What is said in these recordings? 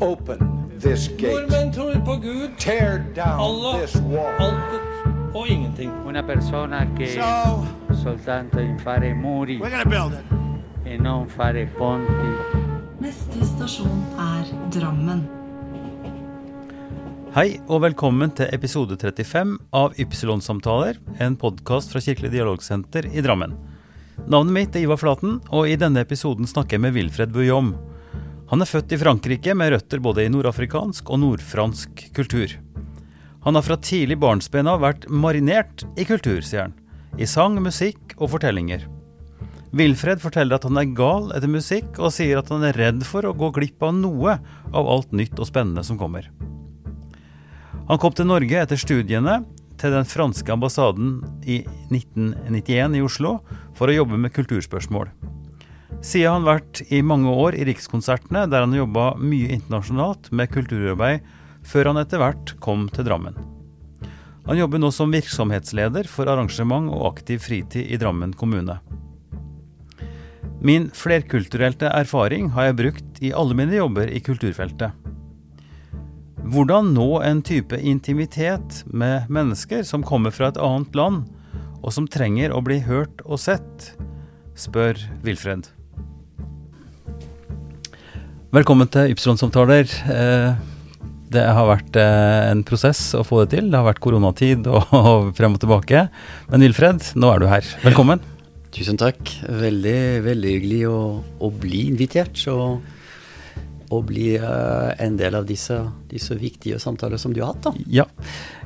Open this gate. Nordmenn tror på Gud, Tear down Allah, this wall. altet og ingenting. Una persona che So soltanto in fare muri we're gonna build it. e non fare ponti. Neste stasjon er Drammen. Hei og velkommen til episode 35 av Ypsilon-samtaler, en podkast fra Kirkelig dialogsenter i Drammen. Navnet mitt er Ivar Flaten, og i denne episoden snakker jeg med Wilfred Bouillom. Han er født i Frankrike med røtter både i nordafrikansk og nordfransk kultur. Han har fra tidlig barnsben av vært marinert i kultur, sier han. I sang, musikk og fortellinger. Wilfred forteller at han er gal etter musikk, og sier at han er redd for å gå glipp av noe av alt nytt og spennende som kommer. Han kom til Norge etter studiene til den franske ambassaden i 1991 i Oslo for å jobbe med kulturspørsmål. Siden han vært i mange år i Rikskonsertene, der han jobba mye internasjonalt med kulturarbeid, før han etter hvert kom til Drammen. Han jobber nå som virksomhetsleder for arrangement og aktiv fritid i Drammen kommune. Min flerkulturelle erfaring har jeg brukt i alle mine jobber i kulturfeltet. Hvordan nå en type intimitet med mennesker som kommer fra et annet land, og som trenger å bli hørt og sett, spør Wilfred. Velkommen til Ypsilon-samtaler. Eh, Det har vært eh, en prosess å få det til. Det har vært koronatid og frem og tilbake. Men Wilfred, nå er du her. Velkommen. Tusen takk. Veldig, veldig hyggelig å, å bli invitert. Og, å bli eh, en del av disse, disse viktige samtaler som du har hatt. da. Ja,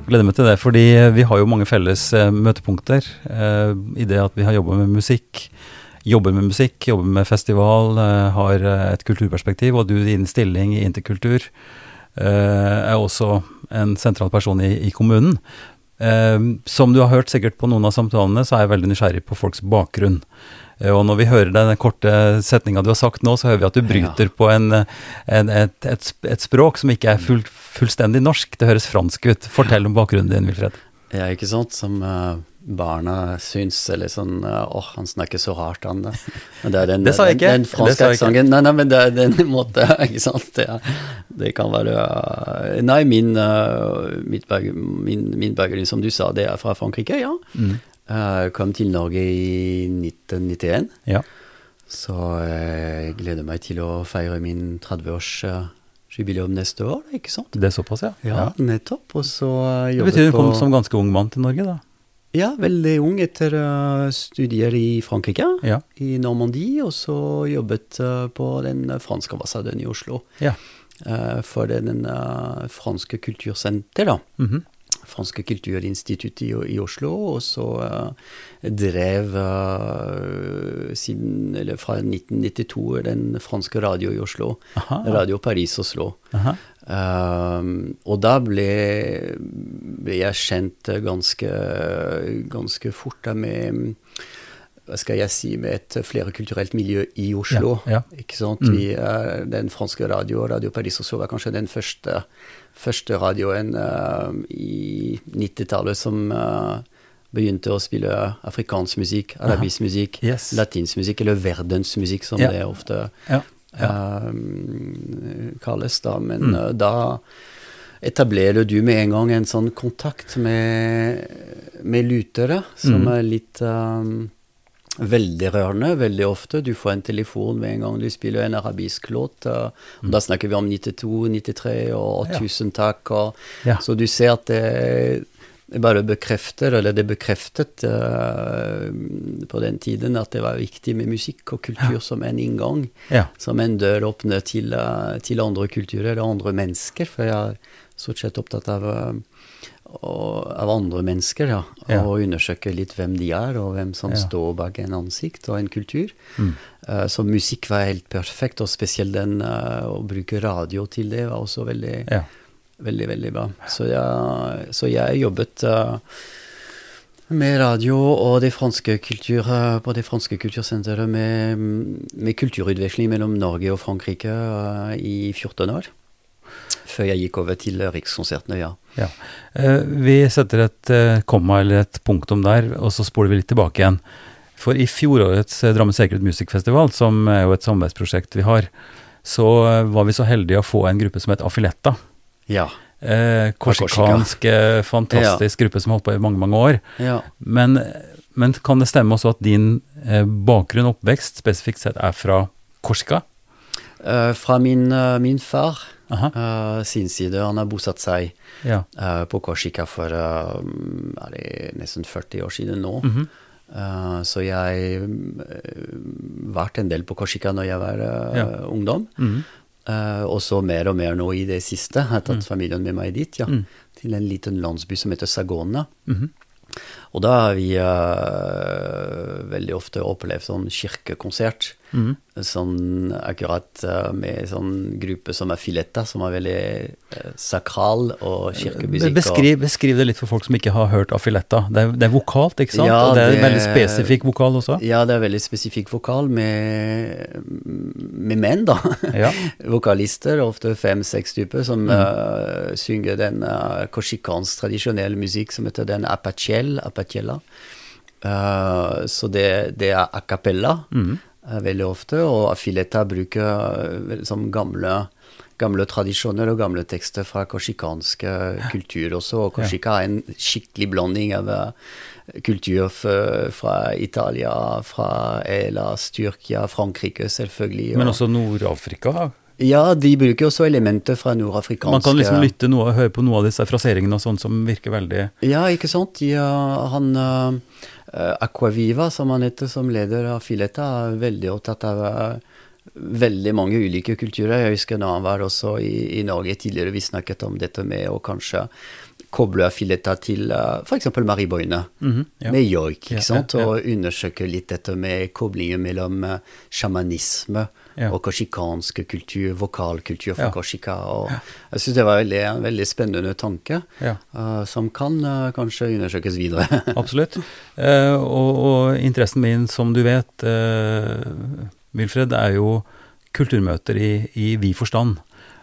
gleder meg til det. Fordi vi har jo mange felles møtepunkter eh, i det at vi har jobba med musikk. Jobber med musikk, jobber med festival, eh, har eh, et kulturperspektiv. Og du i din stilling i interkultur eh, er også en sentral person i, i kommunen. Som du har hørt sikkert på noen av samtalene, så er jeg veldig nysgjerrig på folks bakgrunn. Og når vi hører den korte setninga du har sagt nå, så hører vi at du bryter på en, en, et, et, et språk som ikke er full, fullstendig norsk. Det høres fransk ut. Fortell om bakgrunnen din, Wilfred. Ja, ikke sant? Som barna syns, eller sånn Å, han snakker så rart, han. Det, det den, Det sa jeg ikke. Den, den Det franske aksenten. Nei, nei, men det er den måten, ikke sant. Det, det kan være Nei, min, bag, min, bakgrunn, som du sa, det er fra Frankrike, ja. Mm. Eh, kom til Norge i 1991. Ja. Så eh, jeg gleder meg til å feire min 30-års eh, jubileum neste år, ikke sant? Det er såpass, ja. Ja, nettopp. Og så eh, Det betyr du kom som ganske ung mann til Norge, da. Ja, veldig ung etter eh, studier i Frankrike, Ja. i Normandie, og så jobbet eh, på den franske ambassaden i Oslo. Ja. eh, for den eh, franske kultursenter, da. Mhm. Franske kulturinstitutt i, i Oslo, og så drev siden, eller fra 1992 den franske radio i Oslo. Aha. Radio Paris Oslo. Aha. Um, og da ble, ble jeg kjent ganske, ganske fort da med hva skal jeg si, med et flerkulturelt miljø i Oslo. Ja, ja. Ikke sant? Mm. Vi, den franske radio, Radio Paris Oslo, var kanskje den første, første radioen uh, i 90-tallet som uh, begynte å spille afrikansk musikk, arabisk musikk, Yes. latinsk musikk, eller verdensmusikk, som Ja. det ofte Ja. Um, kalles da, men Mm. uh, da etablerer du med en gang en sånn kontakt med, med lutere, som Mm. er litt um, veldig rørende, veldig ofte. Du får en telefon med en gang du spiller en arabisk låt. og og Da snakker vi om 92, 93 og 1000 Ja. takk'. Og, Ja. Så du ser at det bare bekrefter, eller det bekreftet uh, på den tiden, at det var viktig med musikk og kultur som en inngang Ja. som en dør åpner til, uh, til andre kulturer og andre mennesker. For jeg er stort sett opptatt av, uh, av andre mennesker, ja. Ja. Og undersøke litt hvem de er, og hvem som Ja. står bak en ansikt og en kultur. Mm. Så musikk var helt perfekt, og spesielt den å bruke radio til det var også veldig, Ja. Veldig, veldig bra. Så jeg, så jeg jobbet uh, med radio og det franske kultur, eh, på det franske kultursenteret med, med kulturutveksling mellom Norge og Frankrike uh, i 14 år. Før jeg gikk over til Rikskonsertene, ja. Ja. Vi setter et komma eller et punktum der, og så spoler vi litt tilbake igjen. For i fjorårets Drammen Secret Music Festival, som er jo et samarbeidsprosjekt vi har, så var vi så heldige å få en gruppe som het Affiletta. Ja. Eh, Korsikansk, eh, fantastisk gruppe som har holdt på i mange, mange år. ja. Men, men kan det stemme også at din eh, bakgrunn og oppvekst spesifikt sett er fra Korsika? Eh, fra min, eh, min far eh, sin side, han har bosatt seg ja. eh, på Korsika for nesten 40 år siden nå. Mm -hmm. Uh, så jeg uh, vært en del på Korsika når jeg var uh, Ja. ungdom. Mhm. Eh, og så mer og mer nå i det siste. Jeg har tatt familien med meg dit, ja. Mm. Til en liten landsby som heter Sagona. Mhm. Og da har vi uh, veldig ofte opplevd sånn kirkekonsert. Mhm. Sånn akkurat eh, med sånn gruppe som er Filetta, som er veldig eh, sakral og kirkemusikk. Beskriv, beskriv det litt for folk som ikke har hørt Affiletta. Det er, det er vokalt, ikke sant? Ja, og det er det- veldig spesifikk vokal også. Ja, det er veldig spesifikk vokal med, med menn, da. Ja. Vokalister, ofte fem-seks typer, som Mm. uh, synger den uh, korsikansk tradisjonelle musikk som heter den apachel, apachella. Uh, så det, det er a cappella Mhm. Eh, veldig ofte, og Affiletta bruker eh, som gamle, gamle tradisjoner og gamle tekster fra korsikansk eh, kultur også. Og korsika er en skikkelig blanding av eh, kultur fra Italia, fra Elas, Tyrkia, Frankrike selvfølgelig. Men også Nord-Afrika. Ja, de bruker også elementer fra nordafrikanske Man kan liksom lytte noe, høre på noe av disse fraseringene og sånn som virker veldig Ja, ikke sant. Ja, han uh, Aquaviva, som han heter som leder av Filetta, er veldig opptatt av eh, veldig mange ulike kulturer. Jeg husker da han var også i, i Norge tidligere, vi snakket om dette med å kanskje koble Filetta til uh, f.eks. Marie Boine Mhm, ja. med joik, Ja, sant? ja, og undersøke litt dette med koblingen mellom sjamanisme Ja. og korsikansk kultur, vokalkultur fra Ja. Og jeg syns det var veldig, en veldig spennende tanke, Ja. uh, som kan uh, kanskje undersøkes videre. Absolutt. Uh, og, og interessen min, som du vet, Wilfred, er jo kulturmøter i, i vid forstand.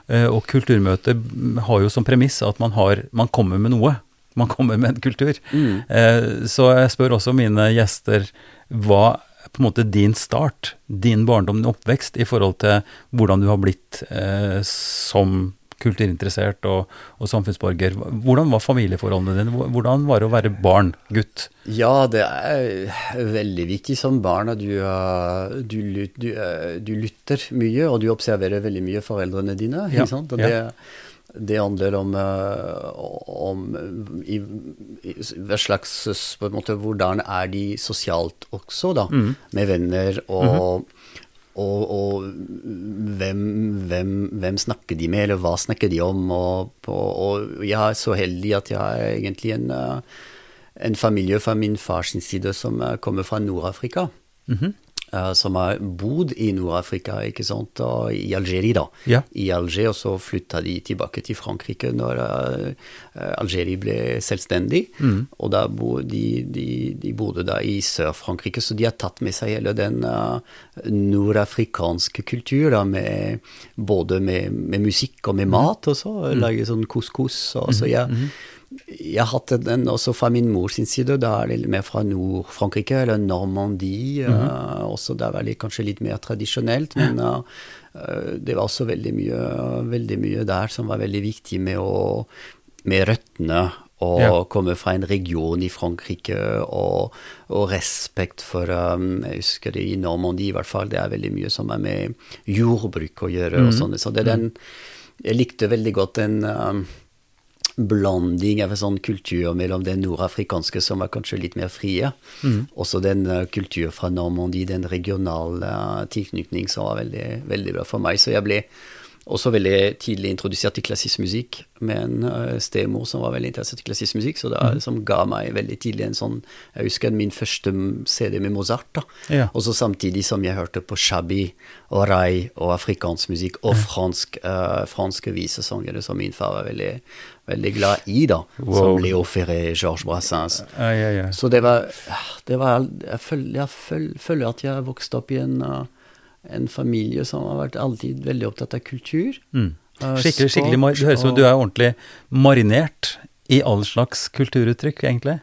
Og kulturmøter har jo som premiss at man, har, man kommer med noe. Man kommer med en kultur. Mm. Eh, så jeg spør også mine gjester hva på en måte din start, din barndom, din oppvekst, i forhold til hvordan du har blitt eh, som kulturinteressert og, og samfunnsborger. Hvordan var familieforholdene dine? Hvordan var det å være barn, gutt? Ja, det er veldig viktig som barn at du, du, du, uh, du lytter mye, og du observerer veldig mye foreldrene dine. Ja, Ikke sant? Og ja. Det, handler om, uh, om i, i, hva slags på en måte, Hvordan er de sosialt også, da, Mm. med venner og og, og hvem, hvem, hvem snakker de med, eller hva snakker de om? Og, og, jeg er så heldig at jeg er egentlig en, eh, en familie fra min fars side som eh, kommer fra Nord-Afrika. Mm eh, som har bodd i Nord-Afrika, ikke sant, og i Algerie, da. Ja. I Alger, og så flytta de tilbake til Frankrike når eh, Algerie ble selvstendig. Mm. Og da bo, de, de, de bodde da i Sør-Frankrike, så de har tatt med seg hele den uh, nordafrikanske kultur, da, med, både med, med musikk og med mat og så mm. Lage sånn couscous. Og, så jeg, jeg har hatt den også fra min mors side. Da er det mer fra Nord-Frankrike, eller Normandie. eh, også Der var det kanskje litt mer tradisjonelt. Men uh, det var også veldig mye, veldig mye der som var veldig viktig med, å, med røttene. Og Ja. komme fra en region i Frankrike, og, og respekt for um, Jeg husker det i Normandie, i hvert fall. Det er veldig mye som er med jordbruk å gjøre. og sånne, Så det er den Jeg likte veldig godt den um, blanding av en sånn kultur mellom den nordafrikanske, som var kanskje litt mer frie, også den uh, kultur fra Normandie, den regionale uh, tilknytning, som var veldig, veldig bra for meg. Så jeg ble også veldig tidlig introdusert til klassisk musikk med en uh, stemor som var veldig interessert i klassisk musikk, så det Mhm. som ga meg veldig tidlig en sånn Jeg husker min første CD med Mozart, da. Ja. Og så samtidig som jeg hørte på shabby og rai og afrikansk musikk og fransk, uh, franske visesangere som min far var veldig, veldig glad i, da. Wow. Som Leo Ferré, Georges Brassens. Uh, yeah, yeah. Så det var, det var Jeg føler, jeg føl- føler at jeg vokste opp i en, uh, en familie som har vært alltid veldig opptatt av kultur. Mm. Skikkelig, skikkelig Det høres ut som du er ordentlig marinert i all slags kulturuttrykk, egentlig.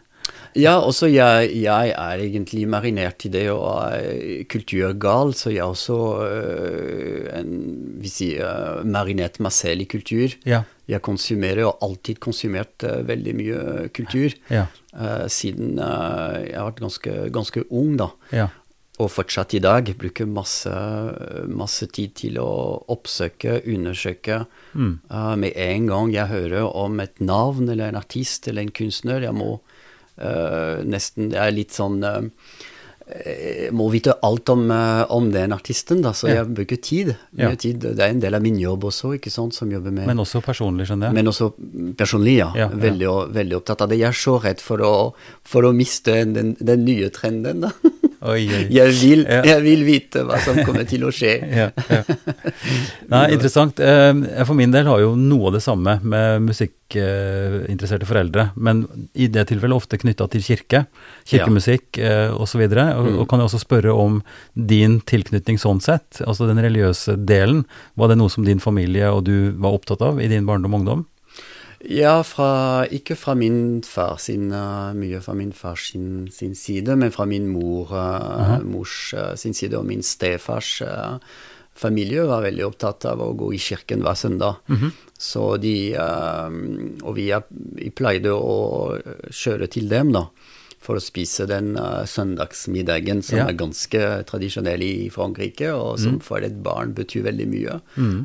Ja, også jeg, jeg er egentlig marinert i det og er kulturgal, så jeg er også øh, en, vi sier, øh, marinert meg selv i kultur. Ja. Jeg konsumerer og har alltid konsumert øh, veldig mye kultur. Ja. Uh, siden uh, jeg har vært ganske, ganske ung, da. Ja. Og fortsatt i dag bruker masse, masse tid til å oppsøke, undersøke. Mm. Uh, med en gang jeg hører om et navn eller en artist eller en kunstner, jeg må uh, nesten Jeg er litt sånn uh, må vite alt om, uh, om den artisten, da, så Ja. jeg bruker tid. Ja. tid. Det er en del av min jobb også, ikke sant, som jobber med Men også personlig, skjønner jeg. men også personlig, ja. Ja. Veldig, veldig opptatt av det. Jeg er så redd for å, for å miste den, den nye trenden, da. Oi, oi. Jeg vil, jeg vil vite hva som kommer til å skje. Ja, ja. Nei, interessant. Eh, Jeg for min del har jo noe av det samme med musikkinteresserte foreldre, men i det tilfellet ofte knytta til kirke, kirkemusikk eh, osv. Og, og, Mm. og kan jeg også spørre om din tilknytning sånn sett, altså den religiøse delen. Var det noe som din familie og du var opptatt av i din barndom og ungdom? Ja, fra, ikke fra min far sin, uh, mye fra min far sin, sin side, men fra min mor, uh, mors uh, sin side, og min stefars uh, familie var veldig opptatt av å gå i kirken hver søndag. Så de uh, Og vi, vi pleide å kjøre til dem, da. For å spise den uh, søndagsmiddagen som Ja. er ganske tradisjonell i Frankrike, og som for et barn betyr veldig mye.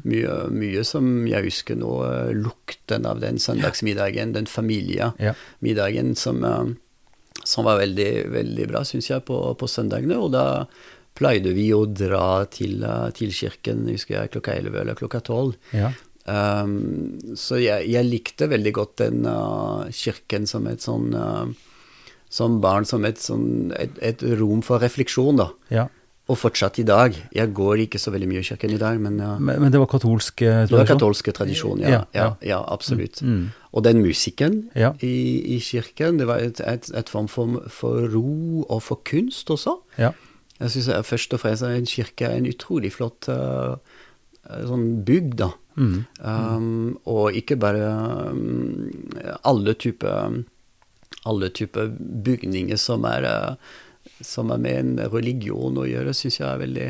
Mye, mye som jeg husker nå, uh, lukten av den søndagsmiddagen, den familiemiddagen som, som var veldig, veldig bra, syns jeg, på, på søndagene. Og da pleide vi å dra til, uh, til kirken, husker jeg, klokka 11 eller klokka 12. Ja. Um, så jeg, jeg likte veldig godt den uh, kirken som et sånn uh, Som barn som et, sånn, et, et rom for refleksjon, da. ja. Og fortsatt i dag. Jeg går ikke så veldig mye i kirken i dag, men uh, Men, men det var katolsk tradisjon? det var katolsk tradisjon, ja. Ja, Ja, ja. ja, absolutt. Mm. Og den musikken Ja. i, i kirken, det var et, et form for, for ro og for kunst også. Ja. Jeg syns først og fremst en kirke er en utrolig flott uh, sånn bygg, da. Mm. Um, og ikke bare um, alle typer alle typer bygninger som er, uh, som er med en religion å gjøre, syns jeg er veldig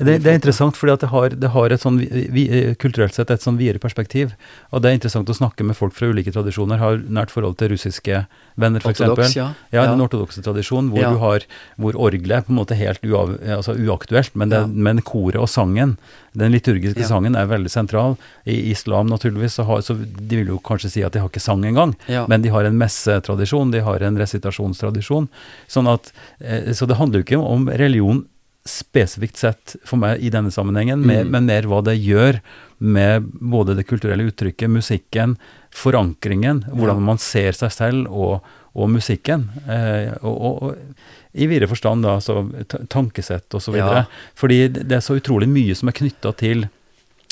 Det, det er interessant, fordi det har, det har et sånn, vi, vi, kulturelt sett et sånn videre perspektiv. Og det er interessant å snakke med folk fra ulike tradisjoner, har nært forhold til russiske venner, f.eks. Ja. ja. Ja, Ja. den ortodokse tradisjonen, hvor Ja. du har, hvor orgelet er på en måte helt uav, altså uaktuelt, men, det, Ja. men koret og sangen, den liturgiske sangen, er veldig sentral. I islam, naturligvis, så, har, så de vil jo kanskje si at de har ikke sang engang, men de har en messetradisjon, de har en resitasjonstradisjon. Sånn at, eh, så det handler jo ikke om religion spesifikt sett for meg i denne sammenhengen, mer, Mm. men mer hva det gjør med både det kulturelle uttrykket, musikken, forankringen, hvordan man ser seg selv og, og musikken. Eh, og, og, og i videre forstand da, så tankesett videre. Ja. Fordi det er så utrolig mye som er knytta til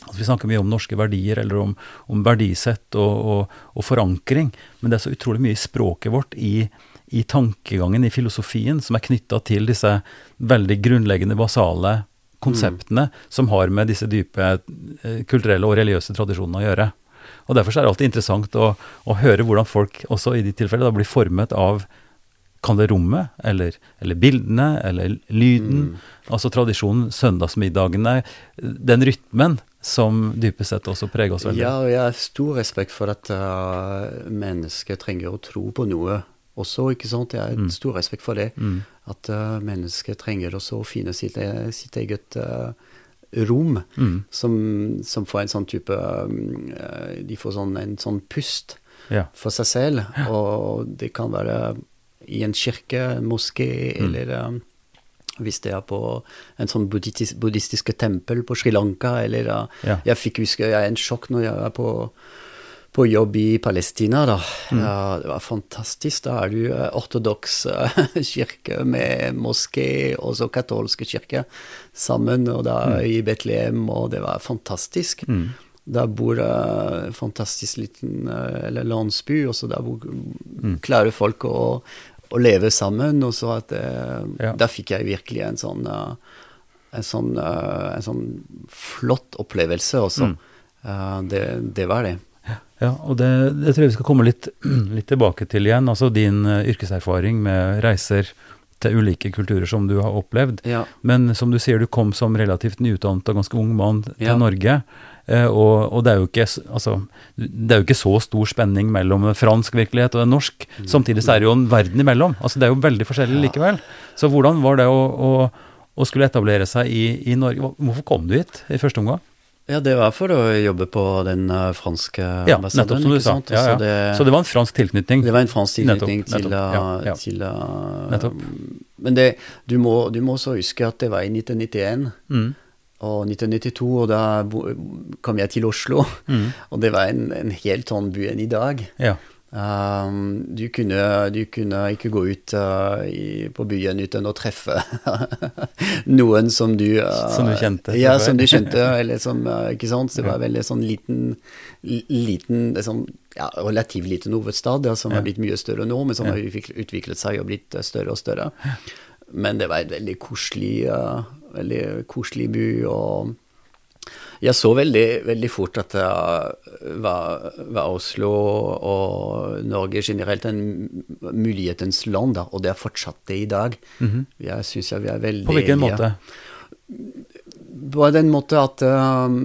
Altså vi snakker mye om norske verdier, eller om, om verdisett og, og, og forankring, men det er så utrolig mye i språket vårt, i, i tankegangen, i filosofien, som er knytta til disse veldig grunnleggende, basale konseptene som har med disse dype eh, kulturelle og religiøse tradisjonene å gjøre. Og Derfor så er det alltid interessant å, å høre hvordan folk også i de tilfellene blir formet av kan det rommet, eller, eller bildene, eller lyden. Altså tradisjonen, søndagsmiddagene, den rytmen som dypest sett også preger oss veldig. Ja, og jeg har stor respekt for at uh, mennesket trenger å tro på noe også, ikke sant? Jeg har stor respekt for det. Mm. At uh, mennesker trenger også å finne sitt, e- sitt eget uh, rom, Mm. som, som får en sånn type um, De får sånn, en sånn pust Ja. for seg selv, og det kan være i en kirke, en moské, Mm. eller um, hvis det er på en sånn buddhistisk, buddhistiske tempel på Sri Lanka, eller uh, Ja. Jeg fikk huske jeg er en sjokk når jeg er på, på jobb i Palestina, da. Mm. Ja, det var fantastisk. Da er du uh, ortodoks uh, kirke med moské og så katolske kirke sammen, og da i Betlehem, og det var fantastisk. Mm. Der bor en fantastisk liten landsby, og så der bor, klarer folk å, å leve sammen. Og så at Ja. Da fikk jeg virkelig en sånn, en sånn, en sånn flott opplevelse også. Mm. Det, det var det. Ja, og det, det tror jeg vi skal komme litt, litt tilbake til igjen. Altså din uh, yrkeserfaring med reiser til ulike kulturer som du har opplevd. Ja. Men som du sier, du kom som relativt nyutdannet og ganske ung mann til Ja. Norge. Eh, og, og det er jo ikke altså, det er jo ikke så stor spenning mellom fransk virkelighet og norsk. Samtidig så er det jo en verden imellom. Altså Det er jo veldig forskjellig likevel. Så hvordan var det å, å, å skulle etablere seg i, i Norge? Hvorfor kom du hit i første omgang? Ja, det var for å jobbe på den franske franske Ja, ambassaden. nettopp som du sa. Ja, ja. Så det, Så det var en fransk tilknytning? det var en fransk tilknytning Nettopp, til, nettopp, eh, ja, ja. til eh, Nettopp. Men det, du, må, du må også huske at det var i 1991 Mm. og 1992, og da kom jeg til Oslo. Mm. Og det var en, en helt annen by enn i dag. Ja. Um, du, kunne, du kunne ikke gå ut uh, i, på byen uten å treffe noen som du uh, Som du kjente Ja, som du kjente, eller som uh, Ikke sant? Så det var veldig sånn liten, liten sånn, ja, Relativt liten hovedstad, ja, som Ja. har blitt mye større nå, men som Ja. har utviklet, utviklet seg og blitt uh, større og større. Men det var en veldig koselig, uh, veldig koselig by. og jeg så veldig, veldig fort at det var, var Oslo og Norge generelt en mulighetens land, da, og det er fortsatt det i dag. Jeg syns vi er veldig Mhm. På hvilken måte? På den måte at um,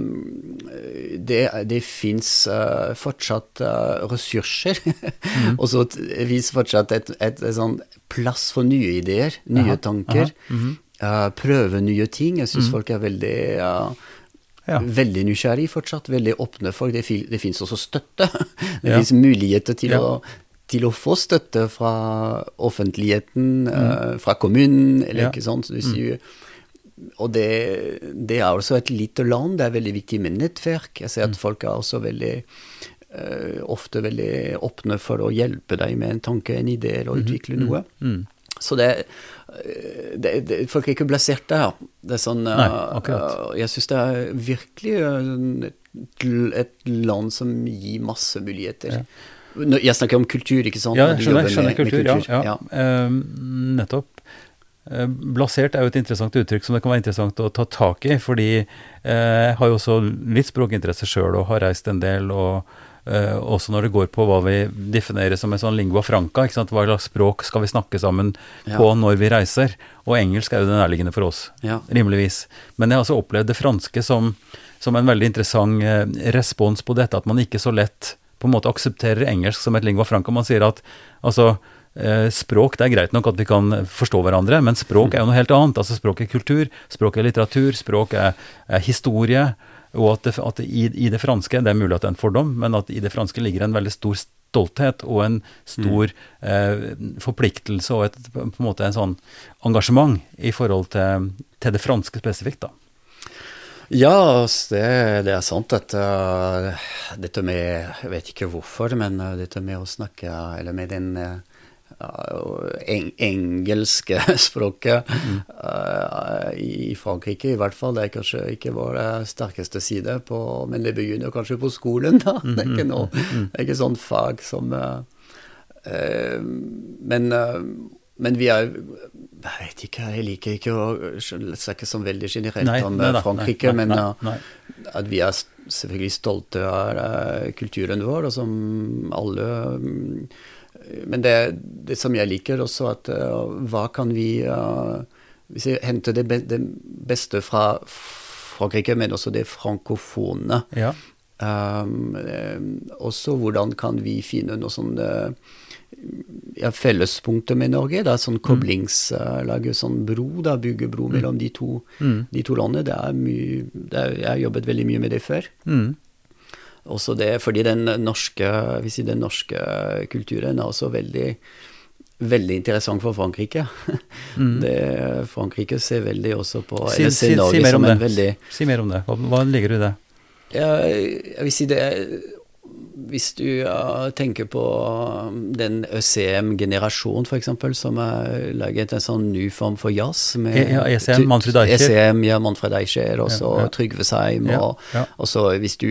det, det fins uh, fortsatt uh, ressurser. mm. og så fins fortsatt et, et, et sånn plass for nye ideer, nye Aha, tanker. aha, mhm. uh, prøve nye ting. Jeg syns folk er veldig uh, Ja. Veldig nysgjerrig fortsatt, veldig åpne for det. Det fins også støtte. Det Ja. fins muligheter til, Ja. å, til å få støtte fra offentligheten, Mm. uh, fra kommunen, eller Ja. ikke sant. mm. du og det, det er også et lite land, det er veldig viktig med nettverk. Jeg Mm. ser at folk er også veldig uh, ofte veldig åpne for å hjelpe deg med en tanke, en idé, eller å utvikle noe. Mm. Så det, eh, det, det Folk er ikke plassert der. Det er sånn Nei, akkurat. Jeg syns det er virkelig et, et land som gir masse muligheter. Ja. Jeg snakker om kultur, ikke sant? Ja, skjønner, skjønner med- med kultur, ja. ja. Ja. Uh, nettopp. Eh, Blasert er jo et interessant uttrykk som det kan være interessant å ta tak i, fordi eh, jeg har jo også litt språkinteresse sjøl og har reist en del, og eh, også når det går på hva vi definerer som en sånn lingua franca, ikke sant? hva slags språk skal vi snakke sammen Ja. på når vi reiser, og engelsk er jo det nærliggende for oss, Ja. rimeligvis. Men jeg har også opplevd det franske som, som en veldig interessant uh, respons på dette, at man ikke så lett på en måte aksepterer engelsk som et lingua franca. Man sier at altså, uh, språk, det er greit nok at vi kan forstå hverandre, men språk er jo noe helt annet. Altså Språk er kultur, språk er litteratur, språk er, er historie. Og at, det, at i, i det franske, det er mulig at det er en fordom, men at i det franske ligger en veldig stor stolthet og en stor eh, forpliktelse og et, på en måte en sånn engasjement i forhold til, til det franske spesifikt. da. Ja, det, det er sant at uh, dette med Jeg vet ikke hvorfor, men uh, dette med å snakke Eller med den uh, eng engelske språket uh, i Frankrike, i hvert fall. Det er kanskje ikke vår uh, sterkeste side, på, men det begynner kanskje på skolen, da. Det er ikke, noe, det er ikke sånn fag som uh, uh, Men, men vi er Jeg vet ikke, jeg liker ikke å snakke sånn veldig generelt Nei, om nei da, Frankrike, nei, men at vi er selvfølgelig stolte av kulturen vår, og som alle mm, Men det, det som jeg liker også, at uh, hva kan vi uh, Hvis vi henter det, be det beste fra Frankrike, men også det frankofone Ja. um, Også hvordan kan vi finne noe sånn ja, fellespunkter med Norge. Det er sånn koblings... uh, lage sånn bro, da, bygge bro mellom de to, de to landene. Det er mye, det er, jeg har jobbet veldig mye med det før. Mm. Også det, fordi den norske, sier den norske kulturen er også veldig veldig interessant for Frankrike. Det, Frankrike ser veldig også på Si, eller si, Norge si mer om som det. en veldig Si mer om det. Hva, hva ligger i det? jeg, jeg vil si det Hvis du tenker på um, den ØCM-generasjonen, f.eks., som har laget en sånn ny form for jazz med E- ja, ECM, Manfred Eicher. ECM, ja, Manfred Eicher, og så Ja, ja. Trygve Seim. Og, ja. og så hvis du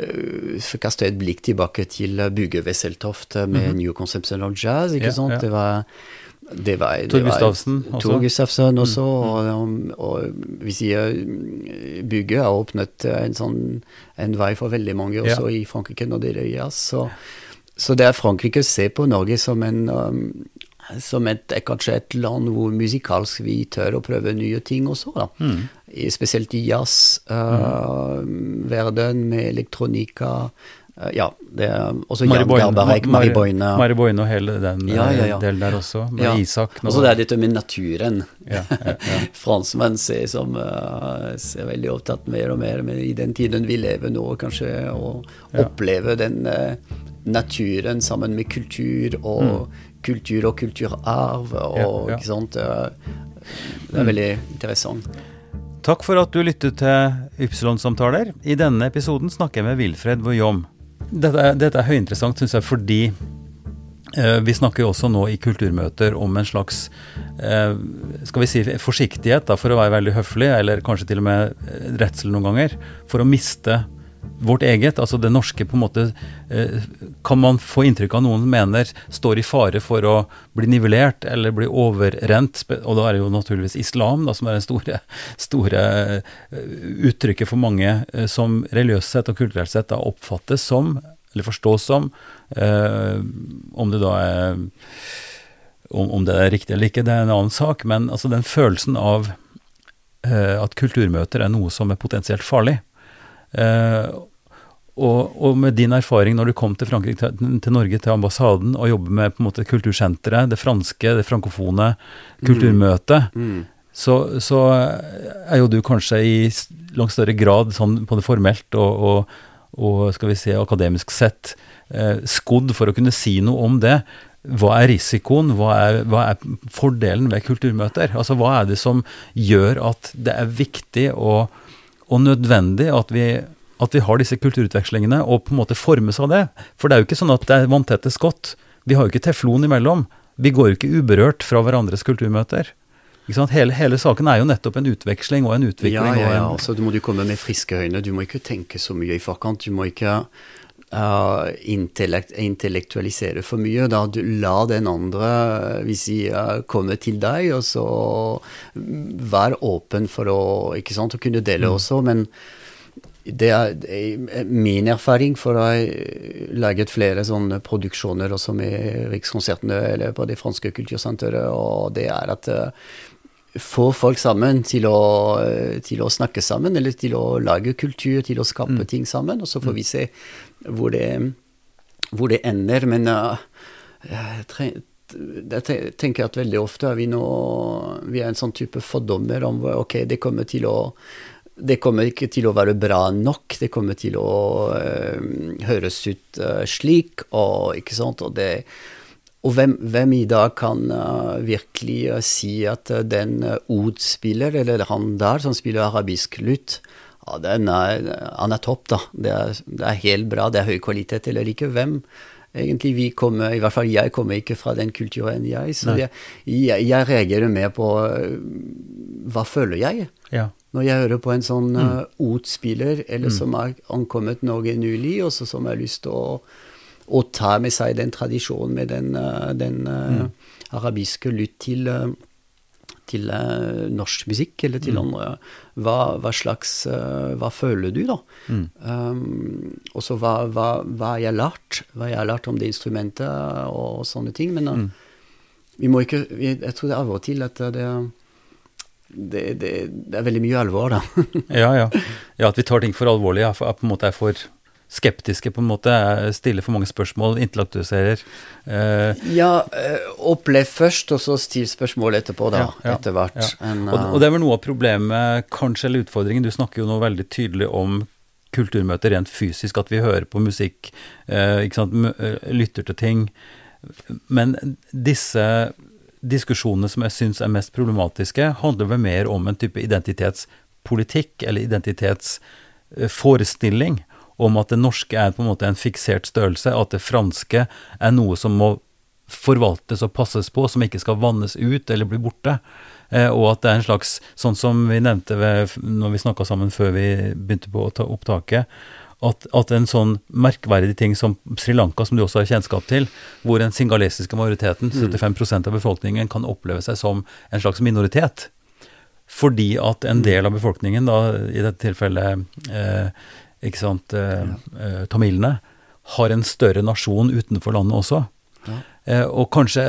uh, kaster et blikk tilbake til Bugge Wesseltoft med New Conception of Jazz, ikke sant? Det var Det var, Tor Gustavsen også. Tor Gustavsen også. Og, og vi sier mm, bygget har åpnet en sånn en vei for veldig mange Ja. også i Frankrike når det gjelder jazz. Så, så det er Frankrike ser på Norge som en um, som et, kanskje et land hvor musikalsk vi tør å prøve nye ting også. da. Mm. Spesielt i jazzverden uh, mm. med elektronika. Eh, ja, det også Jan Garbarek, Ma- Mari Boine. Mari Boine og hele den Ja, ja, ja. eh, delen der også, med Ja. Isak. Og så det er litt om naturen. Ja, ja, ja. Franskmenn ser som eh, ser veldig opptatt mer og mer men i den tiden vi lever nå, kanskje, Ja. oppleve den naturen sammen med kultur og kultur og kulturarv og Mm. Ikke sant. Det er veldig interessant. Takk for at du lyttet til Ypsilon-samtaler. I denne episoden snakker jeg med Wilfred Voyom. Dette, dette er høyinteressant, syns jeg, fordi eh, vi snakker jo også nå i kulturmøter om en slags eh, skal vi si forsiktighet, da, for å være veldig høflig, eller kanskje til og med eh, redsel noen ganger, for å miste vårt eget, altså det norske på en måte eh, Kan man få inntrykk av noen mener står i fare for å bli nivellert eller bli overrent, og da er det jo naturligvis islam da, som er det store, store eh, uttrykket for mange eh, som religiøst sett og kulturelt sett da oppfattes som, eller forstås som, om det da er om, om det er riktig eller ikke, det er en annen sak, men altså den følelsen av eh, at kulturmøter er noe som er potensielt farlig. Eh, og, og med din erfaring når du kom til Frankrike, til, Norge, til ambassaden, og jobber med på en måte kultursenteret, det franske, det frankofone kulturmøtet, Mm. så, så er jo du kanskje i langt større grad, sånn både formelt og, og, og skal vi si akademisk sett, eh, skodd for å kunne si noe om det. Hva er risikoen, hva er, hva er fordelen ved kulturmøter? Altså Hva er det som gjør at det er viktig og, og nødvendig at vi, at vi har disse kulturutvekslingene og på en måte formes av det? For det er jo ikke sånn at det er vanntette skott. Vi har jo ikke teflon imellom. Vi går jo ikke uberørt fra hverandres kulturmøter. Hele, hele saken er jo nettopp en utveksling og en utvikling. ja, ja. og en, Så du må jo komme med friske øyne. Du må ikke tenke så mye i forkant. Du må ikke intellekt, intellektualisere for mye. Da du la den andre vi sier, komme til deg, og så mm, vær åpen for å, ikke sant, å kunne dele også. Men det er, min erfaring, for å ha laget flere sånne produksjoner også med Rikskonsertene eller på det franske kultursenteret, og det er at eh, få folk sammen til å, til å snakke sammen, eller til å lage kultur, til å skape ting sammen, og så får vi se hvor det, hvor det ender. Men uh, jeg tenker at veldig ofte er vi nå Vi er en sånn type fordommer om ok, det kommer til å det kommer ikke til å være bra nok. Det kommer til å uh, høres ut uh, slik, og ikke sant. Og, det, og hvem, hvem i dag kan uh, virkelig uh, si at uh, den Oud-spiller, eller han der som spiller arabisk lutt, ja, den er, han er topp, da. Det er, det er helt bra, det er høy kvalitet eller ikke. Hvem egentlig vi kommer, i hvert fall jeg kommer ikke fra den kulturen, jeg. Så jeg, jeg, jeg reagerer mer på hva føler jeg? ja. Når jeg hører på en sånn uh, Oud-spiller, eller som har ankommet Norge nylig, og så som har lyst til å, å ta med seg den tradisjonen med den, uh, den uh, arabiske lytt til, uh, til norsk musikk, eller til andre hva, hva slags Hva føler du, da? Um, og så hva, hva, hva har jeg lært? Hva jeg har lært om det instrumentet, og sånne ting. Men uh, vi må ikke Jeg tror det er av og til at det er det, det, det er veldig mye alvor, da. Ja, ja. ja, at vi tar ting for alvorlig, at på en måte er for skeptiske, på en måte, er- stiller for mange spørsmål, intellektualiserer. Eh, ja, eh, opplev først, og så still spørsmål etterpå, da. Ja, ja, etter hvert. ja. En, og, eh, og det er vel noe av problemet, kanskje, eller utfordringen, du snakker jo nå veldig tydelig om kulturmøter rent fysisk, at vi hører på musikk, eh, ikke sant, eh, lytter til ting. Men disse diskusjonene som jeg syns er mest problematiske, handler vel mer om en type identitetspolitikk, eller identitetsforestilling, om at det norske er på en måte en fiksert størrelse, at det franske er noe som må forvaltes og passes på, som ikke skal vannes ut eller bli borte. Eh, og at det er en slags, sånn som vi nevnte ved, når vi snakka sammen før vi begynte på å ta opptaket, At, at en sånn merkverdig ting som Sri Lanka, som du også har kjennskap til, hvor den singalesiske majoriteten, 75% av befolkningen, kan oppleve seg som en slags minoritet. Fordi at en del av befolkningen, da, i dette tilfellet eh, ikke sant, eh, eh, tamilene, har en større nasjon utenfor landet også. Eh, og kanskje,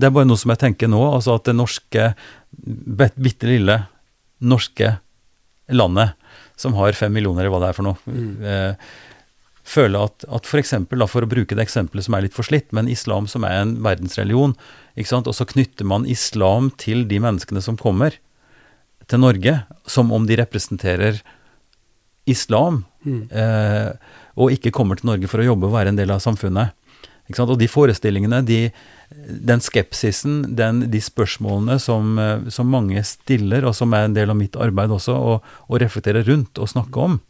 det er bare noe som jeg tenker nå, altså at det norske, bitte lille norske landet, som har fem millioner, eller hva det er for noe, eh, føler at, at for eksempel, da, for å bruke det eksempelet som er litt forslitt, men islam som er en verdensreligion, ikke sant, og så knytter man islam til de menneskene som kommer til Norge, som om de representerer islam, eh, og ikke kommer til Norge for å jobbe og være en del av samfunnet. Ikke sant? Og de forestillingene, de, den skepsisen, den, de spørsmålene som, eh, som mange stiller, og som er en del av mitt arbeid også, å reflektere rundt og snakke om,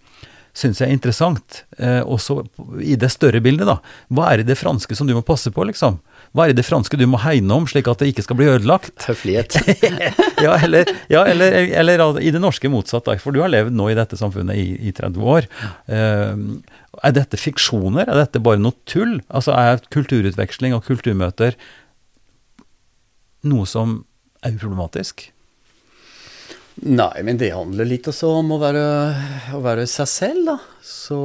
syns jeg er interessant. Eh, også i det større bildet, da. Hva er det det franske som du må passe på, liksom? Hva er det franske du må hegne om, slik at det ikke skal bli ødelagt? Høflighet. ja, eller, ja eller, eller i det norske motsatt, for du har levd nå i dette samfunnet i, i 30 år. Uh, er dette fiksjoner? Er dette bare noe tull? Altså Er kulturutveksling og kulturmøter noe som er uproblematisk? Nei, men det handler litt også om å være, å være seg selv, da. Så,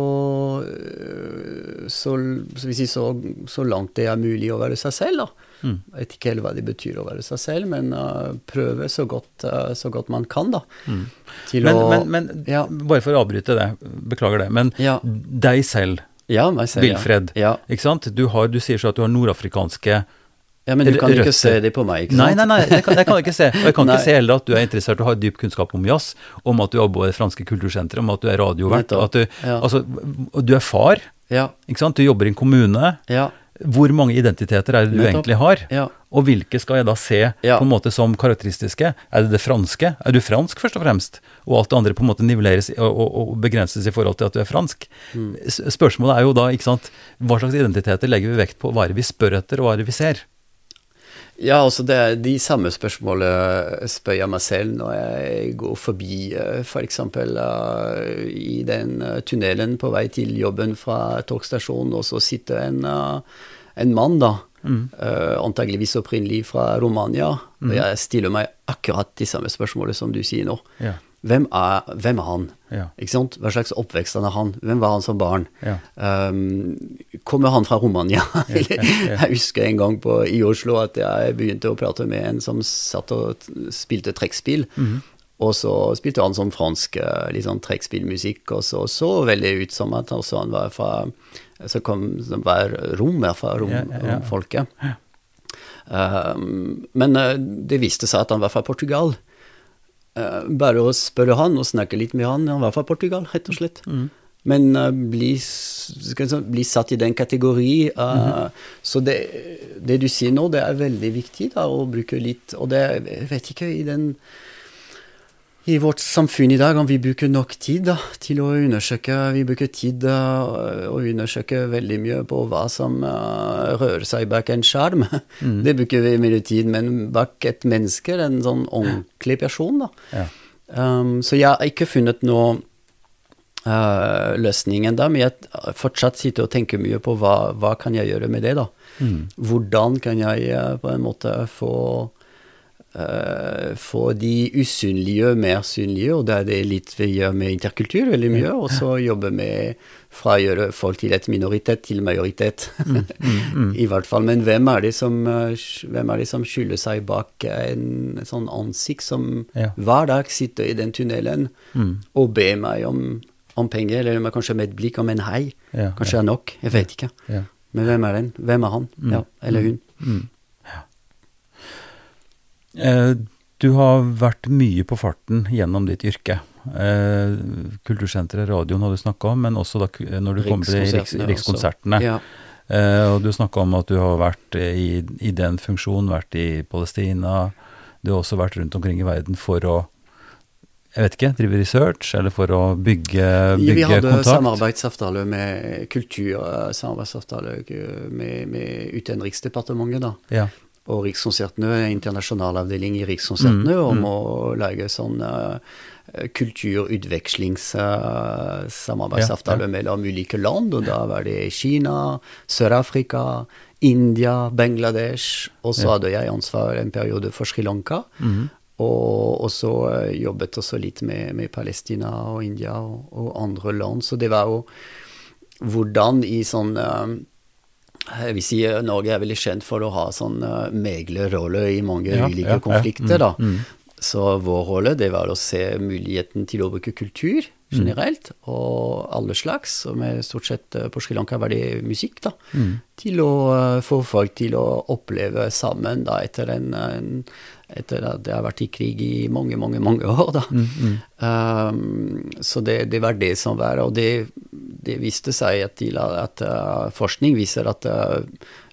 så, si så, så langt det er mulig å være seg selv, da. Mm. Jeg vet ikke helt hva det betyr å være seg selv, men uh, prøve så godt, uh, så godt man kan, da. Til Men, å men, men ja, bare for å avbryte det, beklager det, men Ja. deg selv, ja, selv. Wilfred, ikke sant? Du, har, du sier så at du har nordafrikanske ja, men du kan ikke se det på meg, ikke sant? nei, nei, kan, det kan jeg ikke se. Og jeg kan ikke se heller at du er interessert og har dyp kunnskap om jazz, om at du jobber i det franske kultursenteret, om at du er radiovert. At du, Ja. altså, du er far, Ja, ikke sant? Du jobber i en kommune. ja, Hvor mange identiteter er det du Nettopp. egentlig har? ja. Og hvilke skal jeg da se på en måte som karakteristiske? Er det det franske? Er du fransk, først og fremst? Og alt det andre på en måte nivelleres og, og, og begrenses i forhold til at du er fransk? Mm. Spørsmålet er jo da, ikke sant, hva slags identiteter legger vi vekt på? Hva er det vi spør etter, og hva er det vi ser? Ja, altså det er de samme spørsmålene spør jeg meg selv når jeg går forbi f.eks. Uh, i den eh, tunnelen på vei til jobben fra togstasjonen, og så sitter en, eh, en mann, da, eh, antageligvis opprinnelig fra Romania, og jeg stiller meg akkurat de samme spørsmålene som du sier nå. Ja. Hvem er, hvem er han? Ja. Hva slags oppvekst han har han? Hvem var han som barn? Ja. Um, kommer han fra Romania? jeg husker en gang på, i Oslo at jeg begynte å prate med en som satt og spilte trekkspill. Mhm. Og så spilte han sånn fransk sånn trekkspillmusikk, og så så veldig ut som at han var fra så kom, som var romer fra rom, romfolket. Um, men eh, det viste seg at han var fra Portugal. Eh, bare å spørre han og snakke litt med han, han var fra Portugal, rett og slett. Men uh, bli, si, bli satt i den kategori eh, Så det, det du sier nå, det er veldig viktig da, å bruke litt Og det jeg vet ikke i den i vårt samfunn i dag, om vi bruker nok tid da, til å undersøke Vi bruker tid uh, å undersøke veldig mye på hva som uh, rører seg bak en skjerm. Det bruker vi mye tid, men bak et menneske, en sånn ordentlig person, da. Ja. Um, så jeg har ikke funnet noe uh, løsningen da, men jeg fortsatt sitter og tenker mye på hva, hva kan jeg gjøre med det, da. Hvordan kan jeg på en måte få få de usynlige mer synlige, og det er det litt vi gjør med interkultur veldig mye, og så jobbe med fra å gjøre folk til et minoritet til majoritet, i hvert fall. Men hvem er det som, eh, hvem er det som skjuler seg bak en sånn ansikt som Ja. hver dag sitter i den tunnelen og ber meg om, om penger, eller kanskje med et blikk om en hei. Ja, Kanskje det er nok, jeg vet ikke. Ja. Men hvem er den? Hvem er han? Ja, eller hun? Eh, du har vært mye på farten gjennom ditt yrke. Eh, kultursenteret, radioen har du snakka om, men også da, når du kommer til Riks, Rikskonsertene. Ja. Eh, og du snakka om at du har vært i, i den funksjonen, vært i Palestina. Du har også vært rundt omkring i verden for å jeg vet ikke, drive research, eller for å bygge, Vi hadde kontakt? samarbeidsavtale med kultur, samarbeidsavtale eh, med, med Utenriksdepartementet, da. Ja. Og Rikskonsertene, internasjonalavdeling i Rikskonsertene, om å lage sånn uh, kulturutvekslingssamarbeidsavtale Ja, ja. mellom ulike land. Og da var det Kina, Sør-Afrika, India, Bangladesh. Og så Ja. hadde jeg ansvar en periode for Sri Lanka. Mm. Og og, så jobbet også litt med, med Palestina og India og, og andre land. Så det var jo hvordan i sånn eh, jeg vil si eh, Norge er veldig kjent for å ha sånn uh, meglerrolle i mange Ja, ulike ja, ja. konflikter, da. Mm, mm. Så vår rolle det var å se muligheten til å bruke kultur Mm. generelt, og alle slags. Og med stort sett eh, på Sri Lanka var det musikk, da. Mm. Til å eh, få folk til å oppleve sammen da, etter, en, en, etter at det har vært i krig i mange, mange, mange år, da. Mm, Um, så det, det var det som var, og det, det viste seg at, de, at uh, forskning viser at uh,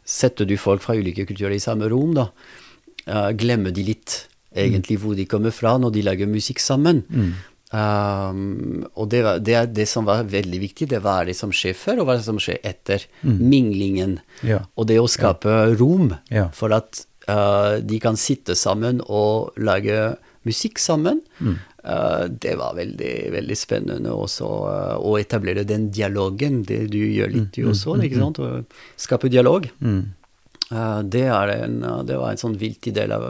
setter du folk fra ulike kulturer i samme rom, da, uh, glemmer de litt egentlig hvor de kommer fra når de lager musikk sammen. Mm. Um, og det, det er det som var veldig viktig, det var det som skjer før, og hva som skjer etter. Mm. Minglingen. Ja. Og det å skape rom Ja. for at uh, de kan sitte sammen og lage musikk sammen. Mm. Uh, det var veldig, veldig spennende også uh, å etablere den dialogen. Det du gjør litt du også, ikke sant? Å skape dialog. Mm. Uh, det, er en, det var en sånn viktig del av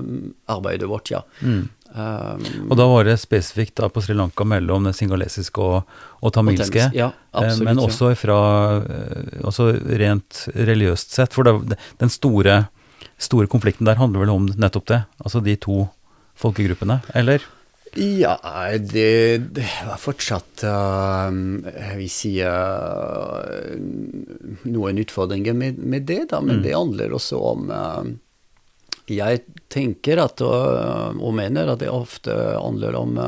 arbeidet vårt, ja. Mm. Um, Og da var det spesifikt da på Sri Lanka mellom det singalesiske og, og tamilske. ja, Eh, absolutt. Men også fra også rent religiøst sett. For det, den store, store konflikten der handler vel om nettopp det? Altså de to folkegruppene, eller? Ja, det, det var fortsatt uh, Jeg vil si uh, noen utfordringer med, med det, da, men Mm. det handler også om uh, Jeg tenker at, og mener at det ofte handler om,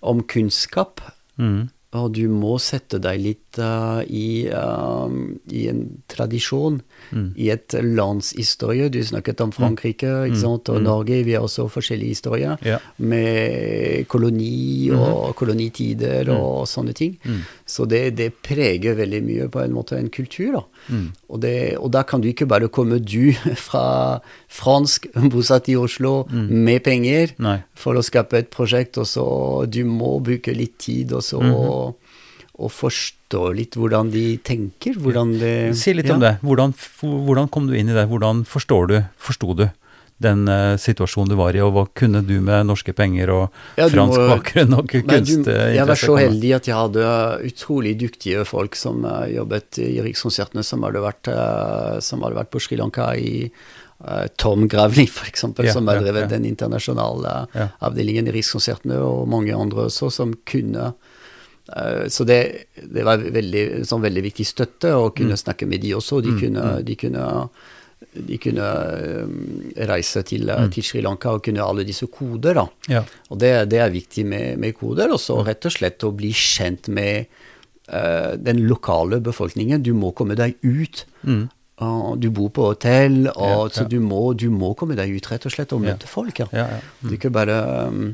om kunnskap. Mm. Og du må sette deg litt uh, i, uh, i en tradisjon, Mm. i et lands historie. Du snakket om Frankrike ikke sant? og Mm. Norge. Vi har også forskjellige historier Ja. med koloni og kolonitider og sånne ting. Mm. Så det, det preger veldig mye på en måte en kultur. da. Mm. Og, det, og da kan du ikke bare komme du fra fransk, bosatt i Oslo, med penger Nei. for å skape et prosjekt, og så du må bruke litt tid og så og forstå litt hvordan de tenker, hvordan det Si litt om det. Hvordan, hvordan kom du inn i det? Hvordan forstår du, forsto du den uh, situasjonen du var i, og hva kunne du med norske penger og Ja, fransk må- bakgrunn og kunstinteresse? jeg var så heldig at jeg hadde utrolig dyktige folk som uh, jobbet i Rikskonsertene, som eh, som hadde vært på Sri Lanka i Tom Gravling, f.eks., Ja, som har ja, drevet ja. den internasjonale Ja. avdelingen i Rikskonsertene, og mange andre også, som kunne så det, det var veldig, sånn veldig viktig støtte å kunne snakke med de også. De kunne, de kunne, de kunne eh, reise til, mm. til Sri Lanka og kunne alle disse koder. da. Ja. Og det, det er viktig med, med koder. Og så rett og slett å bli kjent med uh, den lokale befolkningen. Du må komme deg ut. Mm. Og du bor på hotell, og, Ja, ja. så du må, du må komme deg ut rett og slett og møte folk. Ja. Det er ikke bare, um,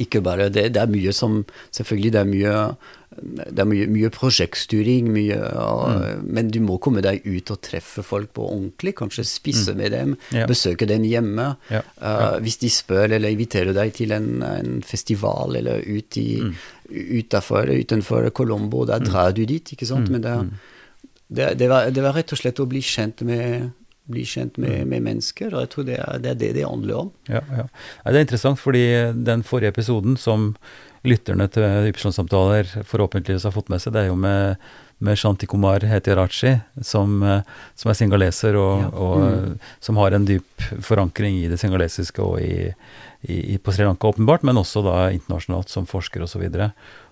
ikke bare det, det er mye som Selvfølgelig, det er mye det er mye, mye prosjektstyring, mye, Mm. men du må komme deg ut og treffe folk på ordentlig. Kanskje spise med dem, Mm. Ja. besøke dem hjemme. Ja, Uh, hvis de spør eller inviterer deg til en, en festival eller ut i, Mm. utenfor, utenfor Colombo, da drar du dit, ikke sant. Men det, det, det, var, det var rett og slett å bli kjent med, bli kjent med, med mennesker, og jeg tror det er det det, det handler om. Ja, ja. Det er interessant, fordi den forrige episoden som lytterne til Ypsilon-samtaler forhåpentligvis har fått med seg, det er jo med, med Shanti Kumar Hetiarachi, som, som er singaleser, og, Ja. Mm. som har en dyp forankring i det singalesiske og i, i, på Sri Lanka, åpenbart, men også da internasjonalt som forsker osv. Og, så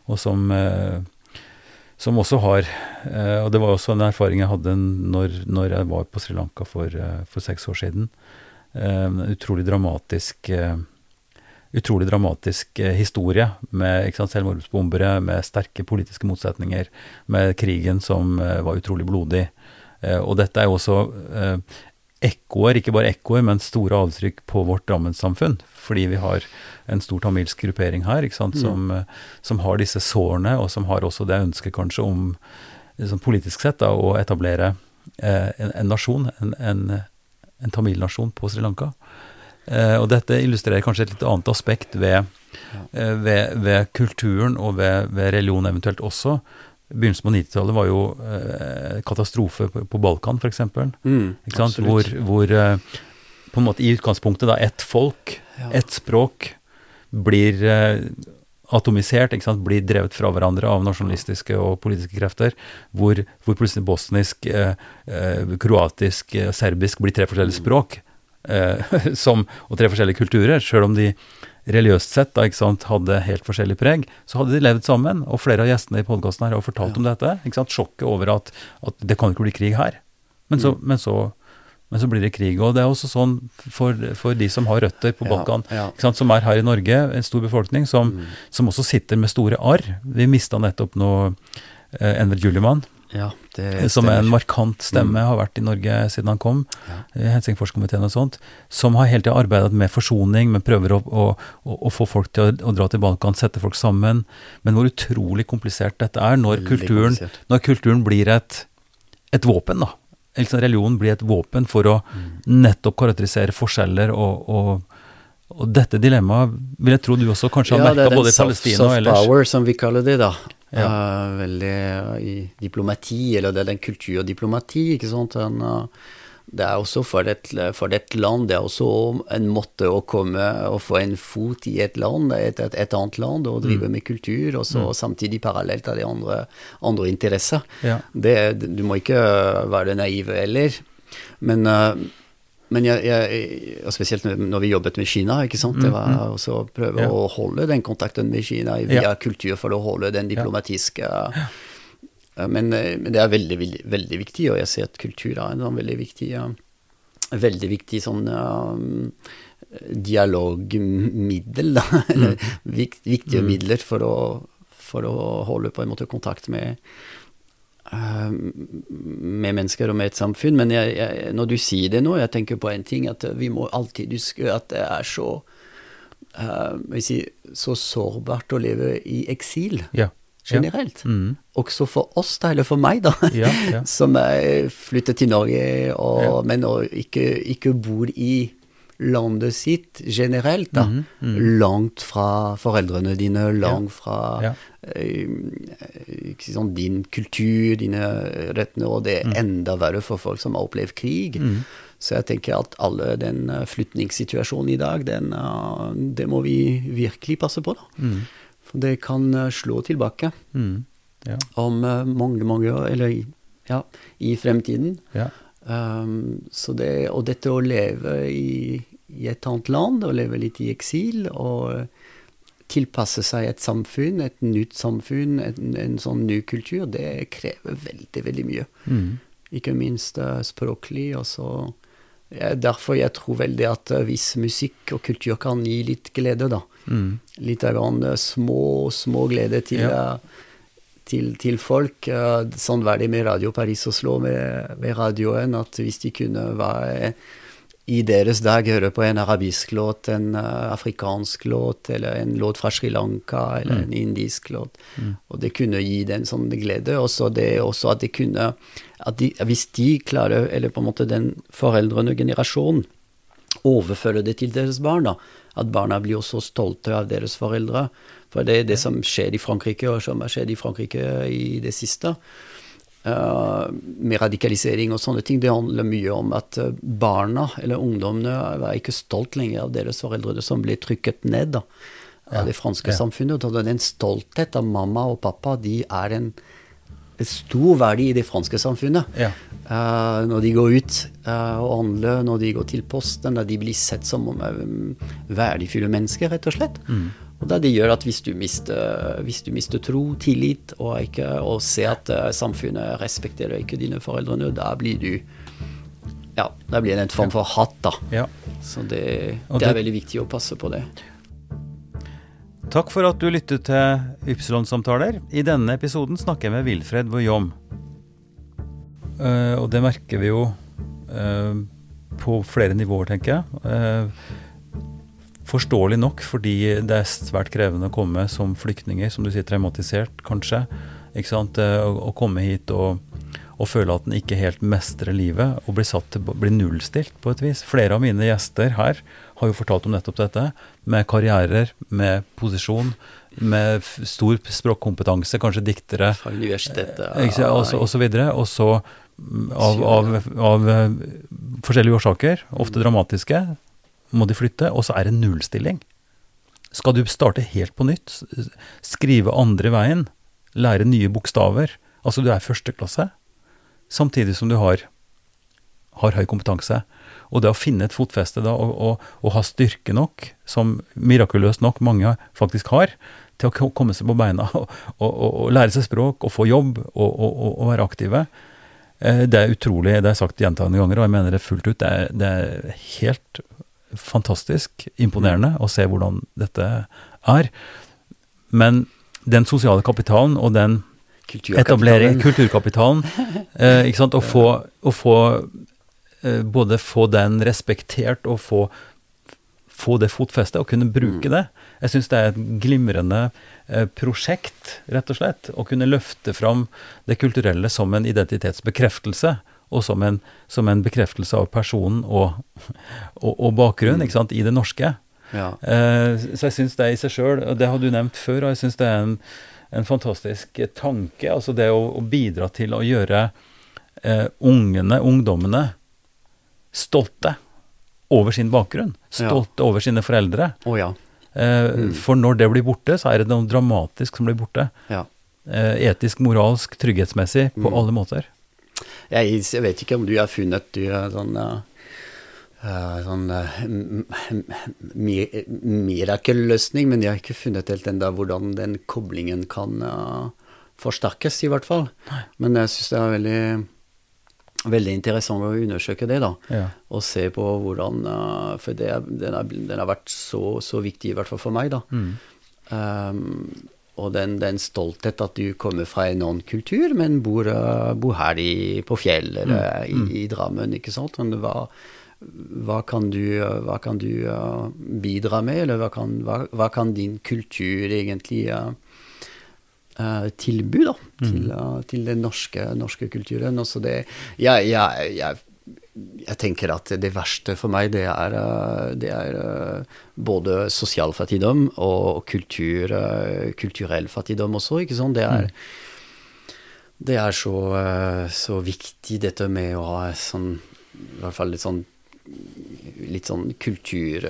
og som eh, som også har eh, Og det var også en erfaring jeg hadde når, når jeg var på Sri Lanka for, eh, for seks år siden. Eh, utrolig dramatisk Utrolig dramatisk historie med selvmordsbombere, med sterke politiske motsetninger, med krigen som var utrolig blodig. Og dette er jo også ekkoer, ikke bare ekkoer, men store avtrykk på vårt Drammen-samfunn. Fordi vi har en stor tamilsk gruppering her, ikke sant, som, mm. som har disse sårene, og som har også det ønsket kanskje om, liksom politisk sett, da, å etablere eh, en, en nasjon, en, en, en tamilnasjon på Sri Lanka. Eh, og dette illustrerer kanskje et litt annet aspekt ved, eh, ved, ved kulturen og ved, ved religion eventuelt også. Begynnelsen på 90-tallet var jo eh, katastrofe på, på Balkan, f.eks. Mm, Ikke sant? absolutt. Hvor, hvor eh, på en måte i utgangspunktet da ett folk, Ja. ett språk, blir eh, atomisert, ikke sant? blir drevet fra hverandre av nasjonalistiske og politiske krefter, hvor, hvor plutselig bosnisk, eh, eh, kroatisk, eh, serbisk blir tre forskjellige språk, eh, som, og tre forskjellige kulturer, sjøl om de religiøst sett da, sant, hadde helt forskjellig preg, så hadde de levd sammen, og flere av gjestene i podkasten har fortalt om dette. Sjokket over at, at det kan ikke bli krig her. Men så, men, så, men så blir det krig. Og det er også sånn for, for de som har røtter på Ja, Balkan, ja. ja. sant, som er her i Norge, en stor befolkning, som, som også sitter med store arr. Vi mista nettopp nå eh, Enver Juliman, Ja, det som er en markant stemme, har vært i Norge siden han kom, Ja. i Helsingforskomiteen og sånt, som har hele tida arbeidet med forsoning, men prøver å, å, å, få folk til å, å dra til Balkan, sette folk sammen. Men hvor utrolig komplisert dette er når kulturen, når kulturen blir et, et våpen, da. Eller sånn, Religionen blir et våpen for å nettopp karakterisere forskjeller og, og, og dette dilemmaet vil jeg tro du også kanskje har Ja, det merka er både den i soft, Palestina og soft ellers. power, som vi kaller det, da. Ja. Uh, veldig eh, i diplomati, eller det er den kulturdiplomati, ikke sant. Den, uh, det er også for et, for et land, det er også en måte å komme og få en fot i et land, et, et, et annet land, og Mm. drive med kultur, og så samtidig parallelt av de andre, andre interesser. Ja. Det, du må ikke være naiv heller. Men, eh, men jeg, jeg, og spesielt når vi jobbet med Kina, ikke sant? det var også å prøve Mm, Ja. å holde den kontakten med Kina via Ja. kultur for å holde den diplomatiske eh, men, eh, men det er veldig, veldig, veldig viktig, og jeg ser at kultur er en sånn veldig viktig eh, veldig viktig sånn um, dialogmiddel, da. Eller vik, viktige midler for å, for å holde på en måte kontakt med med mennesker og med et samfunn. Men jeg, jeg, når du sier det nå, jeg tenker på en ting, at vi må alltid huske at det er så uh, si, så sårbart å leve i eksil Ja. generelt. Mm. Også for oss, da, eller for meg, da, Ja, ja. som flyttet til Norge, og, Ja. men og ikke, ikke bor i landet sitt generelt, da. Mhm, Langt fra foreldrene dine, langt fra Ja. ikke sånn, din kultur, dine røtter, og det Mm. er enda verre for folk som har opplevd krig. Så jeg tenker at alle den eh, flytningssituasjonen i dag, den, det må vi virkelig passe på, da. Mm. For det kan slå tilbake Mm. Ja. om mange, mange år, eller ja, i fremtiden. Ja. Um, så det, og dette å leve i, i et annet land, å leve litt i eksil, og tilpasse seg et samfunn, et nytt samfunn, en, en sånn ny kultur, det krever veldig, veldig mye. Mm. Ikke minst eh, språklig. Og så ja, Derfor jeg tror veldig at eh, hvis musikk og kultur kan gi litt glede, da. Mm. Litt av grann eh, små, små glede til, Ja. Til, til folk. Sånn var det med Radio Paris Oslo, med, med radioen, at hvis de kunne være i deres dag høre på en arabisk låt, en eh, afrikansk låt, eller en låt fra Sri Lanka, eller en indisk låt. Og det kunne gi dem sånn glede. Og så det også at det kunne at de, Hvis de klarer, eller på en måte den foreldrene generasjonen, overføre det til deres barn. da, At barna blir også stolte av deres foreldre. For det er det som skjer i Frankrike, og som har skjedd i Frankrike i det siste. eh, med radikalisering og sånne ting. Det handler mye om at eh, barna, eller ungdommene, var ikke stolt lenger av deres foreldre som ble trykket ned da, av det franske ja. samfunnet. Og den stolthet av mamma og pappa, de er en, stor verdi i det franske samfunnet. Ja. Uh, når de går ut uh, og handler, når de går til posten, da de blir sett som um, verdifulle mennesker, rett og slett. Og det, det gjør at hvis du mister, hvis du mister tro, tillit, og, ikke, og ser at eh, samfunnet respekterer ikke dine foreldrene, da blir du Ja, da blir det en form for hat, da. ja. Så det, det er veldig viktig å passe på det. Takk for at du lyttet til Ypsilon-samtaler. I denne episoden snakker jeg med Wilfred Voyom. Uh, og det merker vi jo uh, på flere nivåer, tenker jeg. Eh, forståelig nok, fordi det er svært krevende å komme som flyktninger, som du sier, traumatisert kanskje. Ikke sant? Eh, å, komme hit og, og føle at en ikke helt mestrer livet, og bli, satt bli nullstilt på et vis. Flere av mine gjester her har jo fortalt om nettopp dette, med karrierer, med posisjon, med stor språkkompetanse, kanskje diktere, Fra universitetet. ja. og så- videre. Og så mm, av, av, av eh, forskjellige årsaker, ofte dramatiske, må de flytte, og så er det nullstilling. Skal du starte helt på nytt, skrive andre veien, lære nye bokstaver, altså du er førsteklasse, samtidig som du har, har høy kompetanse. Og det å finne et fotfeste da, og, og, og ha styrke nok, som mirakuløst nok mange faktisk har, til å komme seg på beina og, og, lære seg språk og få jobb og, være aktive. Eh, Det er utrolig, det jeg sagt gjentagende ganger, og jeg mener det fullt ut. Det er, det er helt fantastisk imponerende å se hvordan dette er. Men den sosiale kapitalen og den etablering, kulturkapitalen, eh, ikke sant, å få, å få eh, både få den respektert og få, få det fotfestet og kunne bruke det. Jeg syns det er et glimrende eh, prosjekt, rett og slett, å kunne løfte fram det kulturelle som en identitetsbekreftelse. Og som en, som en bekreftelse av personen og, og, og bakgrunn ikke sant, i det norske. Ja. Eh, så jeg syns det i seg sjøl, og det har du nevnt før, og jeg syns det er en, en fantastisk tanke. Altså det å, å bidra til å gjøre eh, ungene, ungdommene, stolte over sin bakgrunn. Ja. Stolte over sine foreldre. Oh, ja. Eh, For når det blir borte, så er det noe dramatisk som blir borte. ja. Eh, etisk, moralsk, trygghetsmessig, på alle måter. Jeg, jeg vet ikke om du har funnet du, sånn eh, sånn m- mi- mirakelløsning, men jeg har ikke funnet helt ennå hvordan den koblingen kan uh, forsterkes, i hvert fall. Men jeg syns det er veldig, veldig interessant å undersøke det, da. Ja. Og se på hvordan For det, den, har vært så, så viktig, i hvert fall for meg, da. Um, og den, den stolthet at du kommer fra en annen kultur, men bor, eh, bor her i, på Fjell eller i, i Drammen, ikke sant. Men hva, hva kan du, eh, hva kan du eh, bidra med, eller hva kan, hva, kan din kultur egentlig eh, eh, tilby da, til, uh, til den norske, norske kulturen? Også det, jeg, jeg, jeg, jeg tenker at det verste for meg, det er, eh, det er eh, både sosial fattigdom og kultur, eh, kulturell fattigdom også, ikke sant? Det er, det er så, så viktig dette med å ha sånn, i hvert fall litt sånn litt sånn kultur,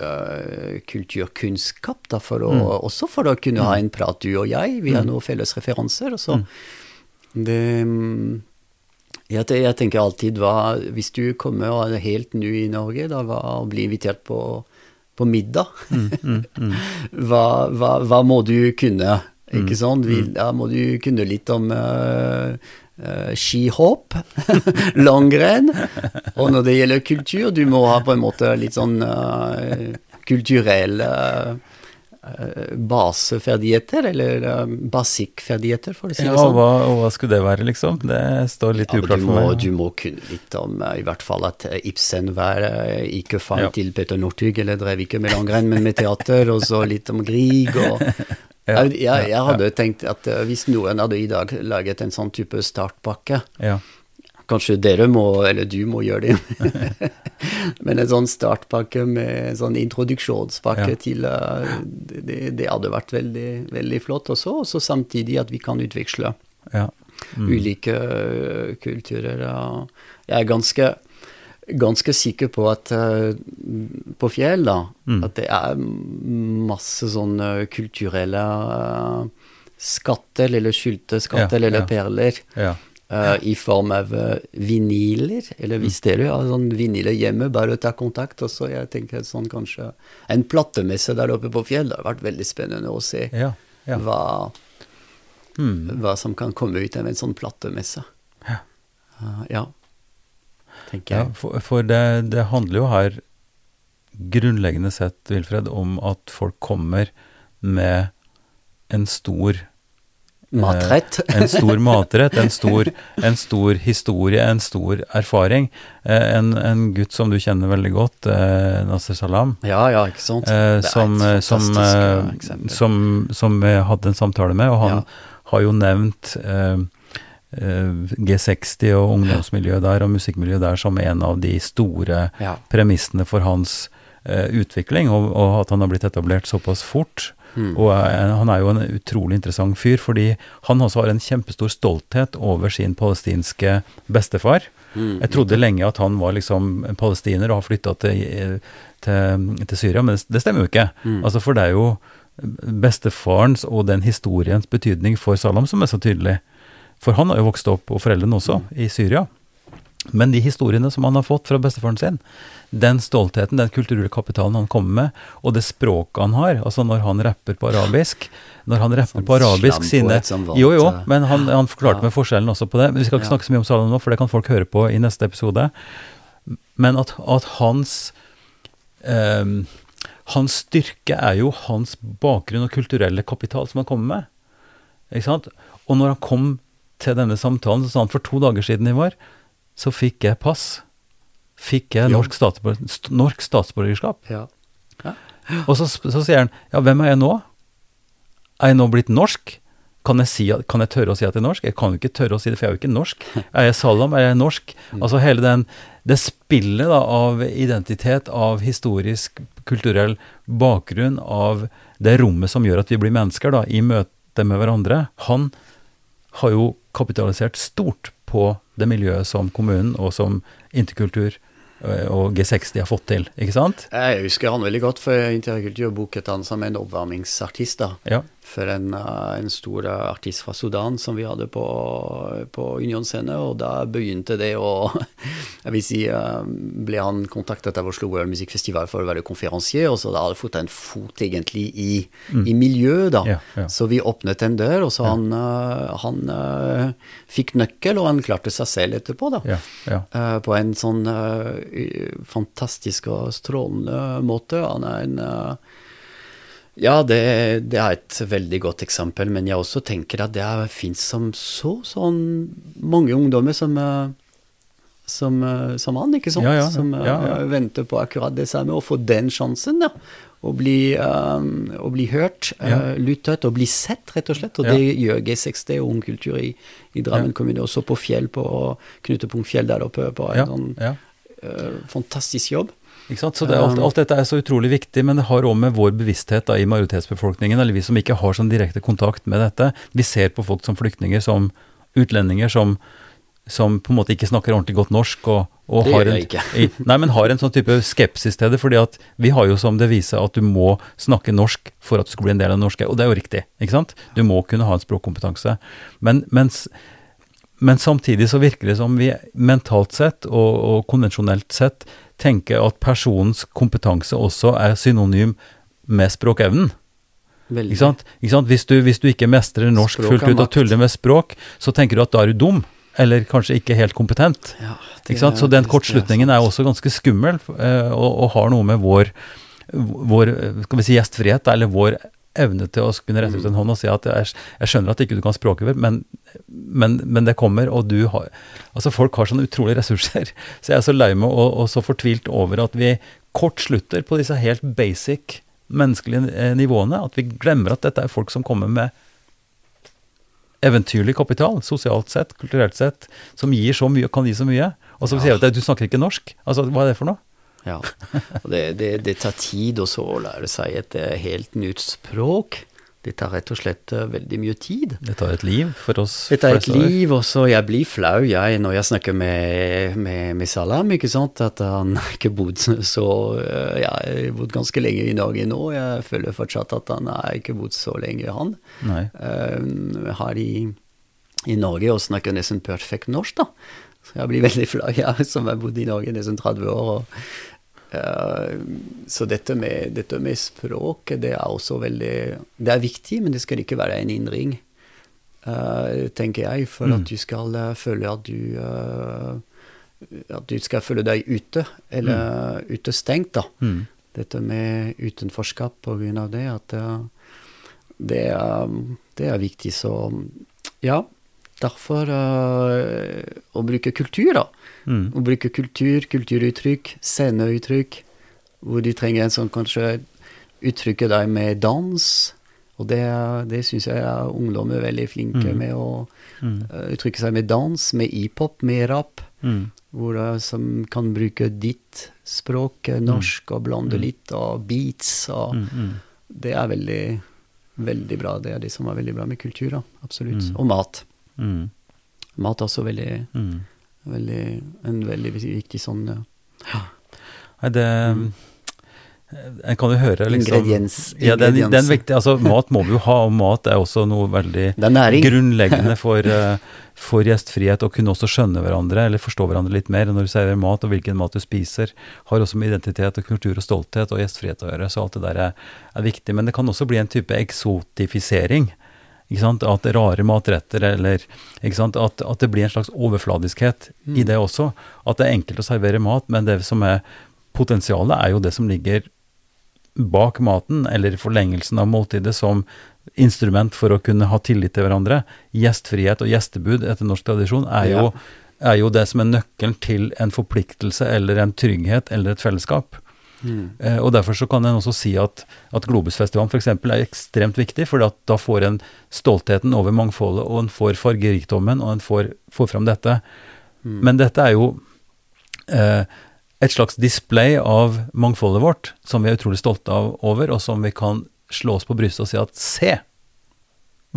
kulturkunnskap, da, for å, også for å kunne ha en prat, du og jeg. Vi har noen felles referanser. Og så det mm, jeg, jeg tenker alltid hva Hvis du kommer og er helt ny i Norge, da hva, og blir invitert på, på middag, hva, hva, hva må du kunne? Ikke sant? Vi- Da må du kunne litt om uh, uh, skihopp, langrenn. Og når det gjelder kultur, du må ha på en måte litt sånn uh, kulturell eh, baseferdigheter, eller basikkferdigheter, for å si Ja, det og sånn. hva, og hva skulle det være, liksom? Det står litt Ja, uklart for meg. meg. du må kunne litt om eh, i hvert fall at eh, Ibsen var eh, ikke far Ja. til Peter Northug, eller drev ikke med langrenn, men med teater, og så litt om Grieg. og Ja, jeg, jeg, hadde tenkt at eh, hvis noen hadde i dag laget en sånn type startpakke, Ja. Kanskje dere må, eller du må gjøre det, men en sånn startpakke med en sånn introduksjonspakke Ja. til eh, det, det hadde vært veldig, veldig flott også, og samtidig at vi kan utveksle ja. ulike øh, kulturer. Jeg er ganske, ganske sikker på at øh, på Fjell, da, at det er masse sånne kulturelle skatter, eller skjulte skatter, Ja, eller ja. perler. ja. Øh, I form av uh, vinyler, eller hvis dere har sånn vinyler hjemme, bare ta kontakt. Og så jeg tenker sånn kanskje En plattemesse der oppe på Fjell, det har vært veldig spennende å se ja. ja. hva, mm. hva som kan komme ut av en sånn plattemesse. Ja. Uh, ja. Tenker jeg. for, for det, det handler jo her grunnleggende sett, Wilfred, om at folk kommer med en stor Matrett. eh, En stor matrett, en stor, en stor historie, en stor erfaring. Eh, en, en gutt som du kjenner veldig godt, eh, Nasser Salam, ja, ja, ikke sant. som, som, som, som jeg hadde en samtale med, og han Ja. har jo nevnt eh, eh, G60 og ungdomsmiljøet der og musikkmiljøet der som en av de store Ja. premissene for hans eh, utvikling, og, og at han har blitt etablert såpass fort. Og er, han er jo en utrolig interessant fyr, fordi han også har en kjempestor stolthet over sin palestinske bestefar. Jeg trodde lenge at han var liksom palestiner og har flytta til, til, til Syria, men det, stemmer jo ikke. Altså For det er jo bestefarens og den historiens betydning for Salam som er så tydelig. For han har jo vokst opp, og foreldrene også, i Syria. Men de historiene som han har fått fra bestefaren sin, den stoltheten, den kulturelle kapitalen han kommer med, og det språket han har, altså når han rapper på arabisk Når han rapper Sånn på arabisk sine vant, Jo, jo, eh, men han, han forklarte ja. meg forskjellen også på det. Men Vi skal ikke snakke så mye om Salam nå, for det kan folk høre på i neste episode. Men at, at hans ehm, Hans styrke er jo hans bakgrunn og kulturelle kapital som han kommer med. Ikke sant? Og når han kom til denne samtalen, så sa han for to dager siden, i vår, så fikk jeg pass. Fikk jeg norsk, statsborger, st norsk statsborgerskap. Ja. Og så, så sier han, ja, hvem er jeg nå? Er jeg nå blitt norsk? Kan jeg, si, kan jeg tørre å si at jeg er norsk? Jeg kan jo ikke tørre å si det, for jeg er jo ikke norsk. Er jeg Salam? Er jeg norsk? Altså hele den, det spillet da, av identitet, av historisk, kulturell bakgrunn, av det rommet som gjør at vi blir mennesker da, i møte med hverandre, han har jo kapitalisert stort på det miljøet som kommunen og som interkultur og G60 har fått til, ikke sant? Jeg husker han veldig godt, for Interkultur booket han som en oppvarmingsartist. da. Ja. For en, eh, en stor eh, artist fra Sudan som vi hadde på, på Union Scene, og da begynte det å Jeg vil si eh, ble han kontaktet av Oslo World Music Festival for å være konferansier, og så da hadde han fått en fot egentlig i, i miljøet, da. Mm. Ja, ja. Så vi åpnet en dør, og så han, eh, han eh, fikk nøkkel, og han klarte seg selv etterpå, da. Ja, ja. På en sånn fantastisk og strålende måte. Han er en Ja, det, det er et veldig godt eksempel, men jeg også tenker at det fins som så sånn mange ungdommer som eh, som, eh, som han, ikke sant? Ja, ja, som eh, ja, venter på akkurat det samme, og få den sjansen, da. Å bli, um, å bli hørt, Ja. lyttet og bli sett, rett og slett. Og det gjør G60 og Ung Kultur i, i Drammen kommune, også på Fjell, på Knutepunkt Fjell der oppe, på en sånn eh, fantastisk jobb. Så det, alt, alt dette er så utrolig viktig, men det har òg med vår bevissthet da, i majoritetsbefolkningen, eller vi som ikke har sånn direkte kontakt med dette. Vi ser på folk som flyktninger, som utlendinger, som, som på en måte ikke snakker ordentlig godt norsk. og, og Det har gjør en, jeg ikke. i, Nei, men har en sånn type skepsis til det, fordi at vi har jo som devise at du må snakke norsk for at du skal bli en del av det norske, og det er jo riktig, ikke sant? Du må kunne ha en språkkompetanse. Men mens men samtidig så virker det som vi mentalt sett og, og konvensjonelt sett tenker at personens kompetanse også er synonym med språkevnen. Ikke sant? Ikke sant? Hvis, du, hvis du ikke mestrer norsk Språk fullt ut og tuller med språk, så tenker du at da er du dum. Eller kanskje ikke helt kompetent. Ja, Ikke sant? Så den kortslutningen er også ganske skummel, eh, og, og har noe med vår, vår eh, skal vi si, gjestfrihet, eller vår evne til å kunne rette ut en hånd og si at jeg, jeg skjønner at ikke du kan språket, men, men, men det kommer, og du har Altså, folk har sånne utrolige ressurser. Så jeg er så lei meg og, og så fortvilt over at vi kortslutter på disse helt basic menneskelige eh, nivåene. At vi glemmer at dette er folk som kommer med eventyrlig kapital, sosialt sett, kulturelt sett, som gir så mye og kan gi så mye. Og så sier vi at du snakker ikke norsk. Altså, hva er det for noe? Ja. Det, det, det tar tid også å lære seg et eh, helt nytt språk. Det tar rett og slett eh, veldig mye tid. Det tar et liv for oss. Det tar et liv, og så jeg blir flau jeg, når jeg snakker med, med, med Salam, ikke sant, at han ikke bodd så eh, Jeg har bodd ganske lenge i Norge nå, jeg føler fortsatt at han har ikke bodd så lenge, han. Nei. Eh, har i, i Norge og snakker nesten perfekt norsk, da. Så jeg blir veldig flau, jeg som har bodd i Norge nesten 30 år. og så dette med, dette med språk, det er også veldig Det er viktig, men det skal ikke være en innring, eh, tenker jeg, for at du skal eh, føle at du eh, At du skal føle deg ute, eller utestengt, da. Mm. Dette med utenforskap på grunn av det, at eh, det, er, det er viktig. Så ja, derfor uh, å bruke kultur, da. Mm. Å bruke kultur, kulturuttrykk, sceneuttrykk, hvor de trenger en sånn kanskje uttrykke deg med dans, Og det, det syns jeg er ungdom er veldig flinke med å uh, uttrykke seg med dans, med hiphop, med rap. Mm. Hvor, uh, som kan bruke ditt språk, norsk, og blande litt, og beats. Og Mm. Det er veldig, veldig bra. Det er det som er veldig bra med kultur, da. Absolutt. Og mat. Mm. Mat er også veldig, Mm. veldig En veldig viktig sånn ja. Nei, det En kan jo høre liksom Ingrediens- Ja, den, den viktig, altså Mat må vi jo ha, og mat er også noe veldig grunnleggende for, eh, for gjestfrihet. Å kunne også skjønne hverandre, eller forstå hverandre litt mer når du serverer mat, og hvilken mat du spiser, har også med identitet og kultur og stolthet og gjestfrihet å gjøre. Så alt det der er, er viktig. Men det kan også bli en type eksotifisering. Ikke sant? At rare matretter eller ikke sant? At, at det blir en slags overfladiskhet i det også. At det er enkelt å servere mat, men det som er potensialet, er jo det som ligger bak maten, eller forlengelsen av måltidet, som instrument for å kunne ha tillit til hverandre. Gjestfrihet og gjestebud etter norsk tradisjon er jo, er jo det som er nøkkelen til en forpliktelse eller en trygghet eller et fellesskap. Eh, og Derfor så kan en også si at, at Globusfestivalen f.eks. er ekstremt viktig, for da får en stoltheten over mangfoldet, og en får fargerikdommen, og en får, får fram dette. Men dette er jo eh, et slags display av mangfoldet vårt, som vi er utrolig stolte av over, og som vi kan slå oss på brystet og si at se,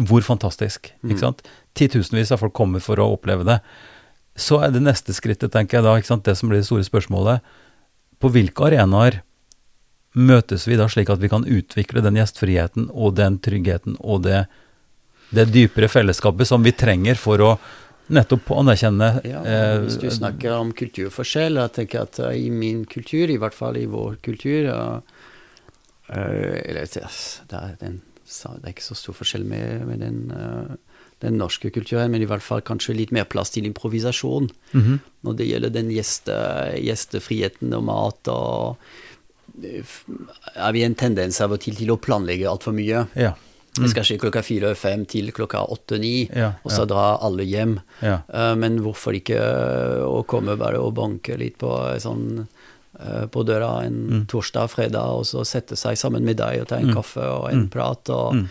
hvor fantastisk. ikke sant? Titusenvis av folk kommer for å oppleve det. Så er det neste skrittet, tenker jeg da, ikke sant? det som blir det store spørsmålet. På hvilke arenaer møtes vi da slik at vi kan utvikle den gjestfriheten og den tryggheten og det, det dypere fellesskapet som vi trenger for å nettopp anerkjenne Ja, eh, hvis du snakker om kulturforskjell, jeg tenker at eh, i min kultur, i hvert fall i vår kultur eh, Eller det er, det er ikke så stor forskjell med, med den, den norske kulturen, men i hvert fall kanskje litt mer plass til improvisasjon mhm, når det gjelder den gjeste, gjestefriheten og mat. og eh, er vi en tendens av og til til å planlegge altfor mye. Ja. Det skal skje klokka fire-fem til klokka åtte-ni, Ja, og så ja. drar alle hjem. Ja. Uh, men hvorfor ikke eh, å komme bare og banke litt på, sånn, uh, på døra en Mm. torsdag, fredag, og så sette seg sammen med deg og ta en kaffe og en prat. og Mm.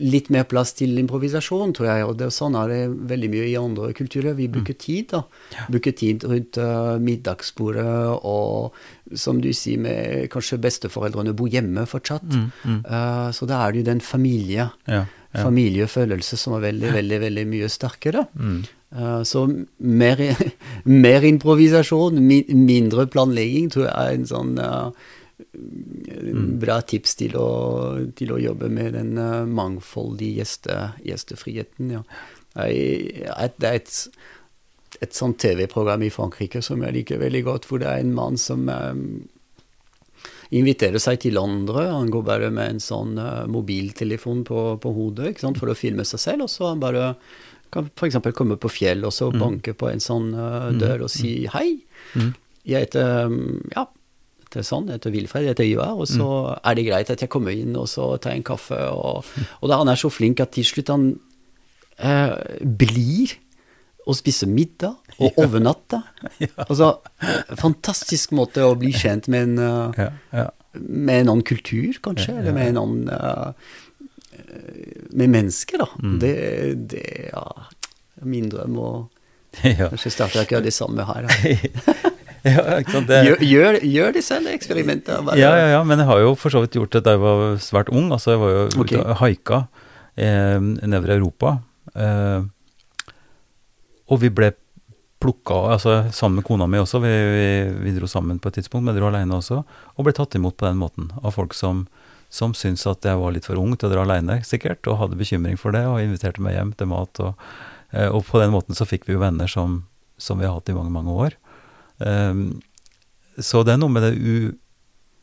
Litt mer plass til improvisasjon, tror jeg. Og det, sånn er det veldig mye i andre kulturer. Vi bruker tid, da. Bruker tid rundt uh, middagsbordet, og som du sier, med kanskje besteforeldrene bor hjemme fortsatt. Eh, så da er det jo den familie, Ja, ja. familiefølelse som er veldig, veldig, veldig mye sterkere. Eh, så mer, mer improvisasjon, mi, mindre planlegging, tror jeg er en sånn bra tips til å, til å jobbe med den eh, mangfoldige gjeste, gjestefriheten. Ja. Det er et, et sånt TV-program i Frankrike som jeg liker veldig godt, hvor det er en mann som eh, inviterer seg til andre. Han går bare med en sånn eh, mobiltelefon på, på hodet sant, for å filme seg selv, og så han bare kan f.eks. komme på fjell og så banke på en sånn dør og si hei. Jeg heter um, ja, det er sånn, jeg heter Wilfred, jeg heter Ivar, og så er det greit at jeg kommer inn og så tar en kaffe. Og, og da han er så flink at til slutt han eh, blir og spiser middag og overnatter. Altså, fantastisk måte å bli kjent med en, uh, Ja, ja. med en annen kultur, kanskje, eller med en annen uh, Med mennesker, da. Det, det ja, er min drøm. Og ja. kanskje starter jeg ikke det samme her. Ja, Gjør, gjør, gjør det selv, eksperimenter. bare- ja, ja, ja, men jeg har jo for så vidt gjort det da jeg var svært ung. Altså, jeg var jo okay. ute og haika eh, nedover i Europa. Eh, og vi ble plukka, altså sammen med kona mi også, vi, vi, vi dro sammen på et tidspunkt, men dro alene også, og ble tatt imot på den måten av folk som, som syntes at jeg var litt for ung til å dra alene, sikkert, og hadde bekymring for det, og inviterte meg hjem til mat. Og, eh, og på den måten så fikk vi jo venner som, som vi har hatt i mange, mange år. Um, så det er noe med det u...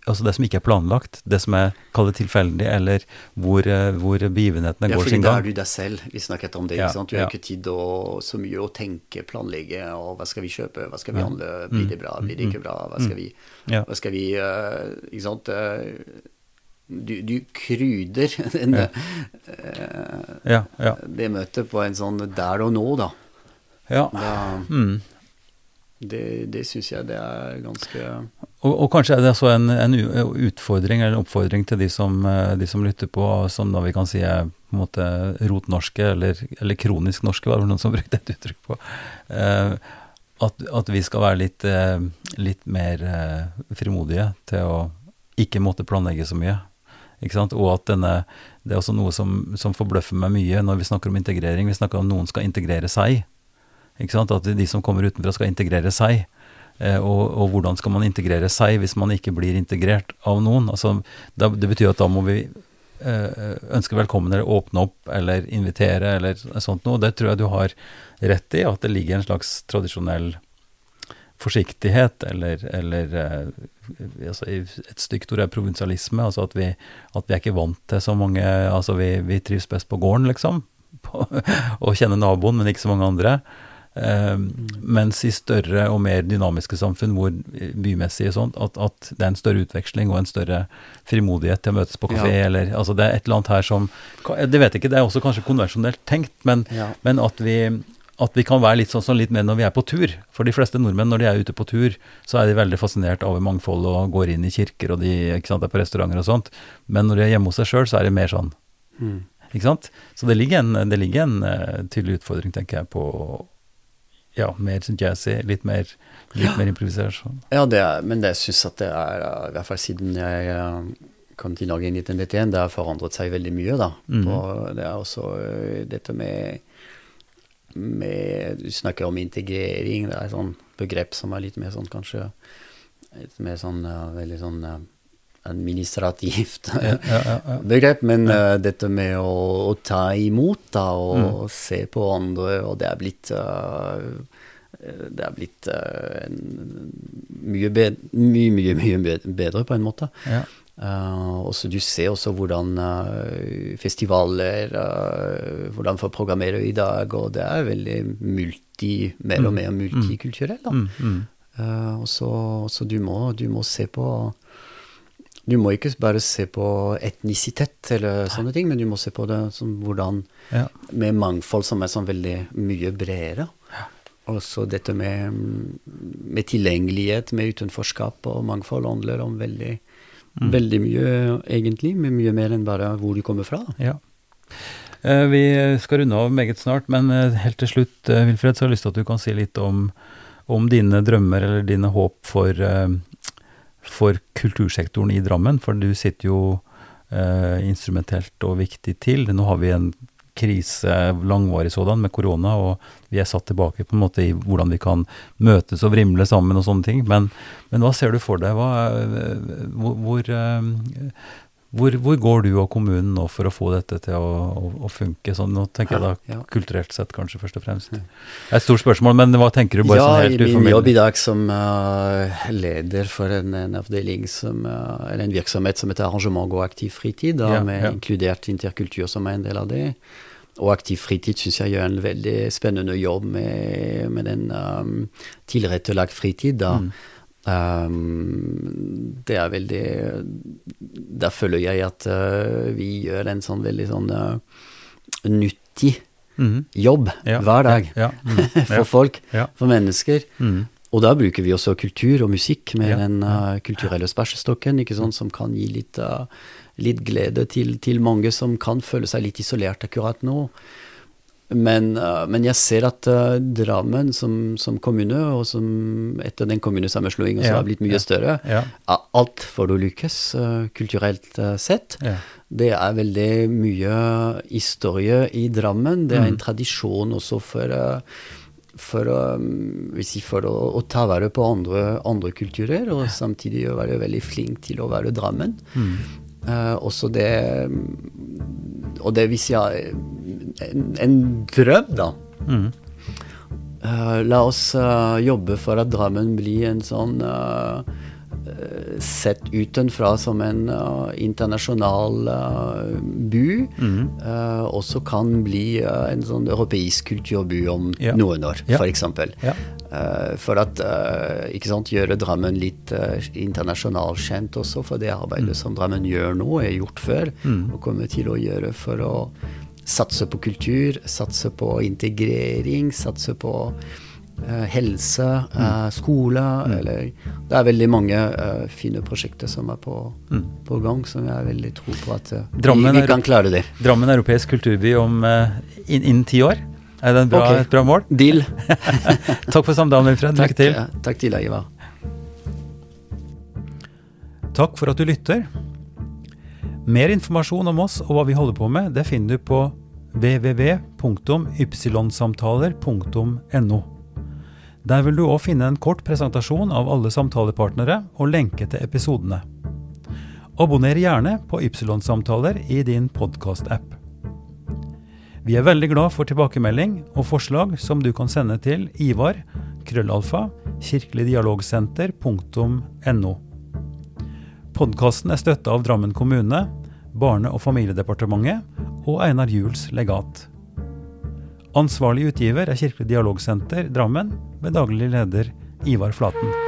Altså det som ikke er planlagt, det som er kall det tilfeldig, eller hvor, eh, hvor begivenhetene Ja, går fordi sin da gang. er du deg selv. Vi snakket om det. Ja, ikke sant? Du har ja. ikke tid å, så mye å tenke, planlegge, og hva skal vi kjøpe, hva skal vi handle, blir det bra, blir det Mm. ikke bra, hva skal vi, Ja. hva skal vi eh, Ikke sant. eh, Du, du krydder den, Ja. eh, Ja, ja. det møtet på en sånn der og nå, da. ja. da Mm. Det, det syns jeg det er ganske Og, og kanskje er det altså en, en utfordring eller en oppfordring til de som, eh, de som lytter på, som da vi kan si er på en måte rotnorske, eller, eller kronisk norske, var det noen som brukte et uttrykk på. Eh, at, at vi skal være litt, eh, litt mer frimodige til å ikke måtte planlegge så mye. Og at denne, det er også noe som, som forbløffer meg mye når vi snakker om integrering. Vi snakker om noen skal integrere seg. At de som kommer utenfra skal integrere seg. Eh, og, og hvordan skal man integrere seg hvis man ikke blir integrert av noen? Altså, det betyr at da må vi eh, ønske velkommen eller åpne opp eller invitere eller sånt noe. Det tror jeg du har rett i, at det ligger en slags tradisjonell forsiktighet eller, eller eh, altså, Et stygt ord er provinsialisme. Altså at vi, at vi er ikke vant til så mange Altså vi, vi trives best på gården, liksom. På, og kjenner naboen, men ikke så mange andre. Eh, mens i større og mer dynamiske samfunn, hvor bymessige sånt, at, at det er en større utveksling og en større frimodighet til å møtes på kafé, Ja. eller altså Det er et eller annet her som Det vet jeg ikke, det er også kanskje konvensjonelt tenkt, men, Ja. men at vi at vi kan være litt sånn som litt mer når vi er på tur. For de fleste nordmenn, når de er ute på tur, så er de veldig fascinert over mangfold og går inn i kirker og de ikke sant, er på restauranter og sånt. Men når de er hjemme hos seg sjøl, så er de mer sånn. Mm. Ikke sant? Så det ligger en, det ligger en uh, tydelig utfordring, tenker jeg, på ja, mer jazzy, litt mer, litt mer improvisasjon. Ja, det er, men jeg syns at det er, i hvert fall siden jeg uh, kom til Norge i 1991, det har forandret seg veldig mye, da. Mm. På, det er også uh, dette med, med Du snakker om integrering, det er et sånn begrep som er litt mer sånn kanskje Litt mer sånn veldig sånn administrativt Ja, ja, ja, ja. begrep, men uh, dette med å, å ta imot da, og Mm. se på andre, og det er blitt uh, det er blitt uh, en, mye, bedre, mye, mye, mye bedre, på en måte. Ja. Uh, også du ser også hvordan uh, festivaler Hvordan folk programmerer i dag, og det er veldig multi, mer og mer multikulturelt. da. Mm, mm. Uh, og så, så du, må, du må se på Du må ikke bare se på etnisitet eller sånne ting, men du må se på det som hvordan Ja. Med mangfold som er sånn veldig mye bredere. Og så dette med, med tilgjengelighet, med utenforskap og mangfold handler om veldig, veldig mye, egentlig. Med mye mer enn bare hvor du kommer fra. Ja. Eh, Vi skal runde av meget snart, men eh, helt til slutt, eh, Wilfred, så har jeg lyst til at du kan si litt om, om dine drømmer eller dine håp for, for kultursektoren i Drammen. For du sitter jo eh, instrumentelt og viktig til. Nå har vi en krise, langvarig sådan, med korona, og vi er satt tilbake på en måte i hvordan vi kan møtes og vrimle sammen og sånne ting. Men, men hva ser du for deg? Hva, eh, hvor, hvor, eh, hvor, hvor går du og kommunen nå for å få dette til å, å, å funke? Sånn, nå tenker jeg da Ja. kulturelt sett, kanskje, først og fremst. Det er et stort spørsmål, men hva tenker du bare ja, sånn helt min jobb i dag som uh, leder for en, en avdeling som, uh, eller en virksomhet som heter Arrangement og aktiv fritid, da, Ja, med ja. inkludert interkultur som er en del av det. Og aktiv fritid syns jeg gjør en veldig spennende jobb med, med den um, tilrettelagt fritid. da. Mm. Um, det er veldig Der føler jeg at uh, vi gjør en sånn veldig sånn uh, nyttig mm. jobb Ja, hver dag Ja, ja, mm, for folk, for mennesker. Mm. Og da bruker vi også kultur og musikk med den uh, kulturelle spersestokken, sånn, som kan gi litt, litt glede til, til mange som kan føle seg litt isolert akkurat nå. Men, uh, men jeg ser at uh, Drammen som, som kommune, og som etter den kommunesammenslåingen som Ja, har blitt mye ja, større, ja. er alt for å lykkes uh, kulturelt sett. Det er veldig mye historie i Drammen. Det er en Mm. tradisjon også for, for, um, si for å, å ta vare på andre, andre kulturer, og samtidig være veldig flink til å være Drammen. Mm. Uh, også det Og det hvis ja, en, en drøm, da. Mm. Uh, la oss uh, jobbe for at Drammen blir en sånn uh, Sett utenfra som en internasjonal by. Mm. Også kan bli en sånn europeisk kulturby om Ja. noen år, Ja. for eksempel. Ja. For at ikke sant, gjøre Drammen litt internasjonalt kjent også, for det arbeidet som Drammen gjør nå, er gjort før, Mm. og kommer til å gjøre for å satse på kultur, satse på integrering, satse på eh, helse, eh, skole eller Det er veldig mange eh, fine prosjekter som er på, på gang, som jeg veldig tro på at eh, vi, Drammen vi er- kan klare det. Drammen europeisk kulturby om eh, inn- innen ti år. Er det en bra, okay. et bra mål? Deal. Takk for samtalen, Wilfred. Lykke til. eh, takk til deg, Ivar. Takk for at du lytter. Mer informasjon om oss og hva vi holder på med, det finner du på www.ypsilonsamtaler.no. Der vil du òg finne en kort presentasjon av alle samtalepartnere og lenke til episodene. Abonner gjerne på Ypsilon-samtaler i din podkast-app. Vi er veldig glad for tilbakemelding og forslag som du kan sende til Ivar, krøllalfa, kirkeligdialogsenter.no. Podkasten er støtta av Drammen kommune, Barne- og familiedepartementet og Einar Juels legat. Ansvarlig utgiver er Kirkelig dialogsenter Drammen, ved daglig leder Ivar Flaten.